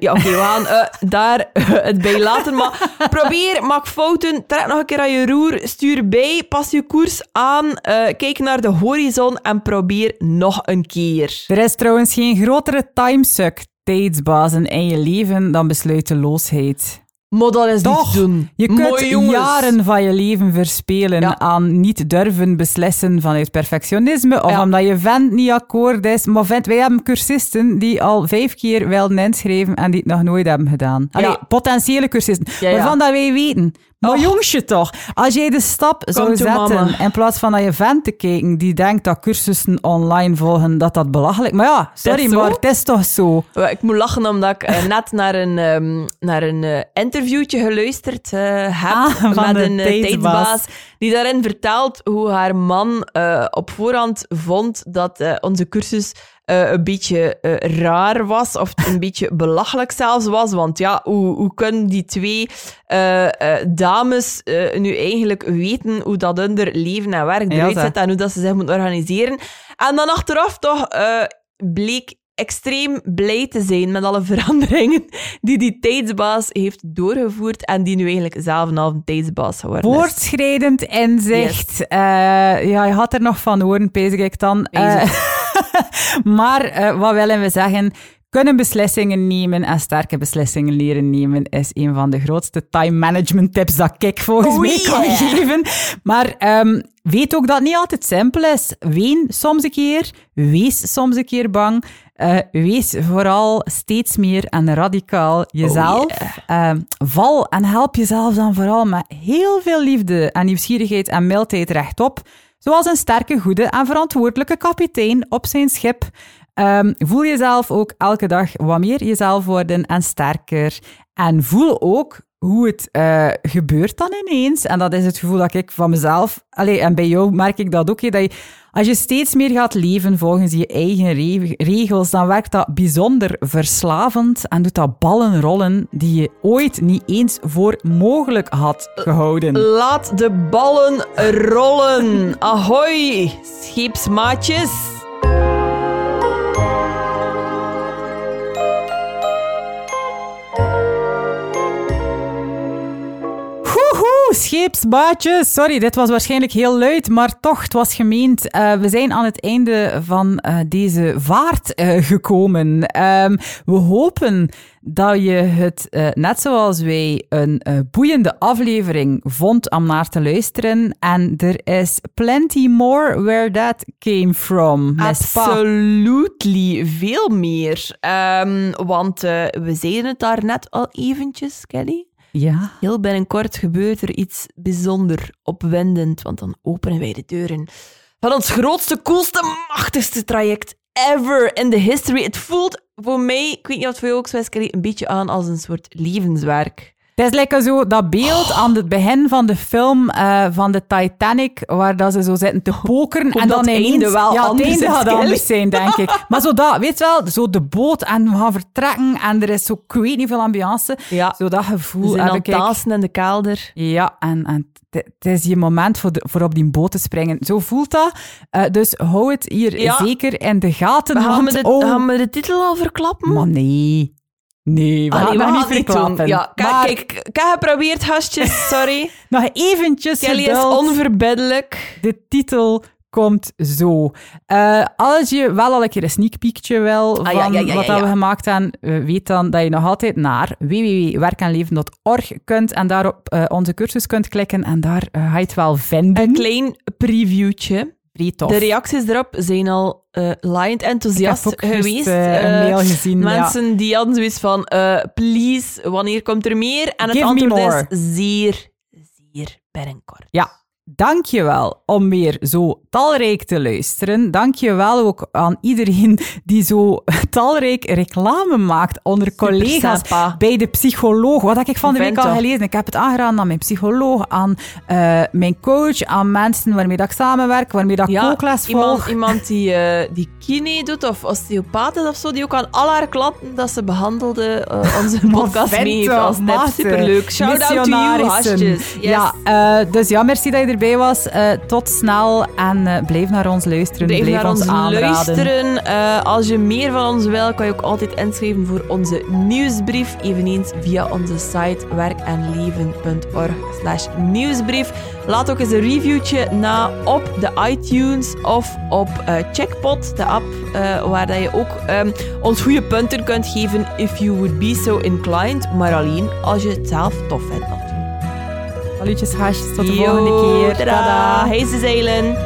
Ja, oké, we gaan eh, daar (laughs) het bij laten. Maar probeer, maak fouten, trek nog een keer aan je roer, stuur bij, pas je koers aan, eh, kijk naar de horizon en probeer nog een keer. Er is trouwens geen grotere timesuck tijdsbazen in je leven dan besluiteloosheid. Maar dat is Toch, niet doen. Je kunt Mooi, jaren van je leven verspelen Ja. aan niet durven beslissen vanuit perfectionisme of Ja. omdat je vent niet akkoord is. Maar vent, wij hebben cursisten die al vijf keer wilden inschrijven en die het nog nooit hebben gedaan. Allee, Ja. potentiële cursisten. Waarvan dat wij weten. Maar Och. jongetje toch, als jij de stap zou zetten in plaats van naar je vent te kijken die denkt dat cursussen online volgen, dat dat belachelijk... Maar ja, sorry, maar het is toch zo. Ik moet lachen omdat ik eh, (laughs) net naar een, ehm, naar een eh, interviewtje geluisterd eh, heb Ah, van met een tijdsbaas. tijdsbaas. Die daarin vertelt hoe haar man op voorhand vond dat onze cursus eh, een beetje eh, raar was, of een (laughs) beetje belachelijk zelfs was. Want ja, hoe, hoe kunnen die twee eh, dames nu eigenlijk weten hoe dat hun leven en werk eruit ziet en hoe dat ze zich moeten organiseren? En dan achteraf toch bleek extreem blij te zijn met alle (laughs) veranderingen die die tijdsbaas heeft doorgevoerd en die nu eigenlijk zelf een halve tijdsbaas geworden is. Voortschrijdend inzicht. Ja, je had er nog van horen, pezig ik dan. (laughs) (laughs) Maar eh, wat willen we zeggen? Kunnen beslissingen nemen en sterke beslissingen leren nemen is een van de grootste time management tips dat ik volgens Oh, mij kan yeah. geven. Maar ehm, weet ook dat het niet altijd simpel is. Ween soms een keer, wees soms een keer bang. Eh, wees vooral steeds meer en radicaal jezelf. Ehm, val en help jezelf dan vooral met heel veel liefde en nieuwsgierigheid en mildheid rechtop. Zoals een sterke, goede en verantwoordelijke kapitein op zijn schip. Ehm, voel jezelf ook elke dag wat meer jezelf worden en sterker. En voel ook hoe het eh, gebeurt dan ineens. En dat is het gevoel dat ik van mezelf... Allee, en bij jou merk ik dat ook. hè, dat als je steeds meer gaat leven volgens je eigen re- regels, dan werkt dat bijzonder verslavend en doet dat ballen rollen die je ooit niet eens voor mogelijk had gehouden. Laat de ballen rollen. Ahoy, scheepsmaatjes. Scheepsbaatjes. Sorry, dit was waarschijnlijk heel luid, maar toch, het was gemeend. Eh, we zijn aan het einde van eh, deze vaart eh, gekomen. Ehm, we hopen dat je het, net zoals wij, een boeiende aflevering vond om naar te luisteren. En er is plenty more where that came from. Absolutely, veel meer. Ehm, want we zeiden het daar net al eventjes, Kelly. Ja. Heel binnenkort gebeurt er iets bijzonder opwindend, want dan openen wij de deuren van ons grootste, coolste, machtigste traject ever in the history. Het voelt voor mij, ik weet niet wat voor jou ook Kelly, een beetje aan als een soort levenswerk. Het is lekker zo dat beeld aan het begin van de film uh, van de Titanic, waar dat ze zo zitten te pokeren. en dan het einde wel ja, anders het einde gaat anders zijn, denk ik. Maar zo dat, weet je wel, zo de boot en we gaan vertrekken en er is zo, ik weet niet veel ambiance. Ja. Zo dat gevoel zijn heb ik. in de kelder. Ja, en, en het is je moment voor, de, voor op die boot te springen. Zo voelt dat. Uh, dus hou het hier Ja. zeker in de gaten. Gaan want, we, de, oh, gaan we de titel al verklappen? Maar nee. Nee, we Allee, gaan niet verklappen. Ja, kijk, maar kijk, ik heb geprobeerd, gastjes, (laughs) sorry. nog eventjes Kelly is onverbiddelijk. De titel komt zo. Eh, als je wel al een keer een sneak peekje wil van Ah, ja, ja, ja, wat we gemaakt hebben, weet dan dat je nog altijd naar www.werkenleven.org kunt en daarop eh, onze cursus kunt klikken en daar eh, ga je het wel vinden. Een klein previewtje. De reacties erop zijn al eh laaiend enthousiast geweest. eh, een Eh, mail gezien. Mensen die hadden zoiets van, please, wanneer komt er meer? En het Give antwoord is zeer, zeer binnenkort. Ja, dankjewel om weer zo talrijk te luisteren. Dankjewel ook aan iedereen die zo talrijk reclame maakt onder collega's bij de psycholoog. Wat heb ik van de week al gelezen? Ik heb het aangeraden aan mijn psycholoog, aan eh, mijn coach, aan mensen waarmee dat ik samenwerk, waarmee dat ik kookles iemand, volg. iemand die, eh die kine doet of osteopaat is of zo, die ook aan al haar klanten dat ze behandelde eh, onze (laughs) podcast mee heeft als maat, Superleuk. Shout out to you. Yes. Ja, dus ja, merci dat je erbij was. Eh, tot snel en eh, blijf naar ons luisteren. Blijf Blijf, naar ons aanraden. luisteren. Eh, als je meer van ons wil, kan je ook altijd inschrijven voor onze nieuwsbrief. Eveneens via onze site werkenleven.org slash nieuwsbrief. Laat ook eens een reviewtje na op de iTunes of op Checkpot, de app waar dat je ook ehm, ons goede punten kunt geven if you would be so inclined. Maar alleen als je het zelf tof vindt natuurlijk. Salutjes, hasjes. Tot de Yo, volgende keer. Tada. Hey, ze zeilen.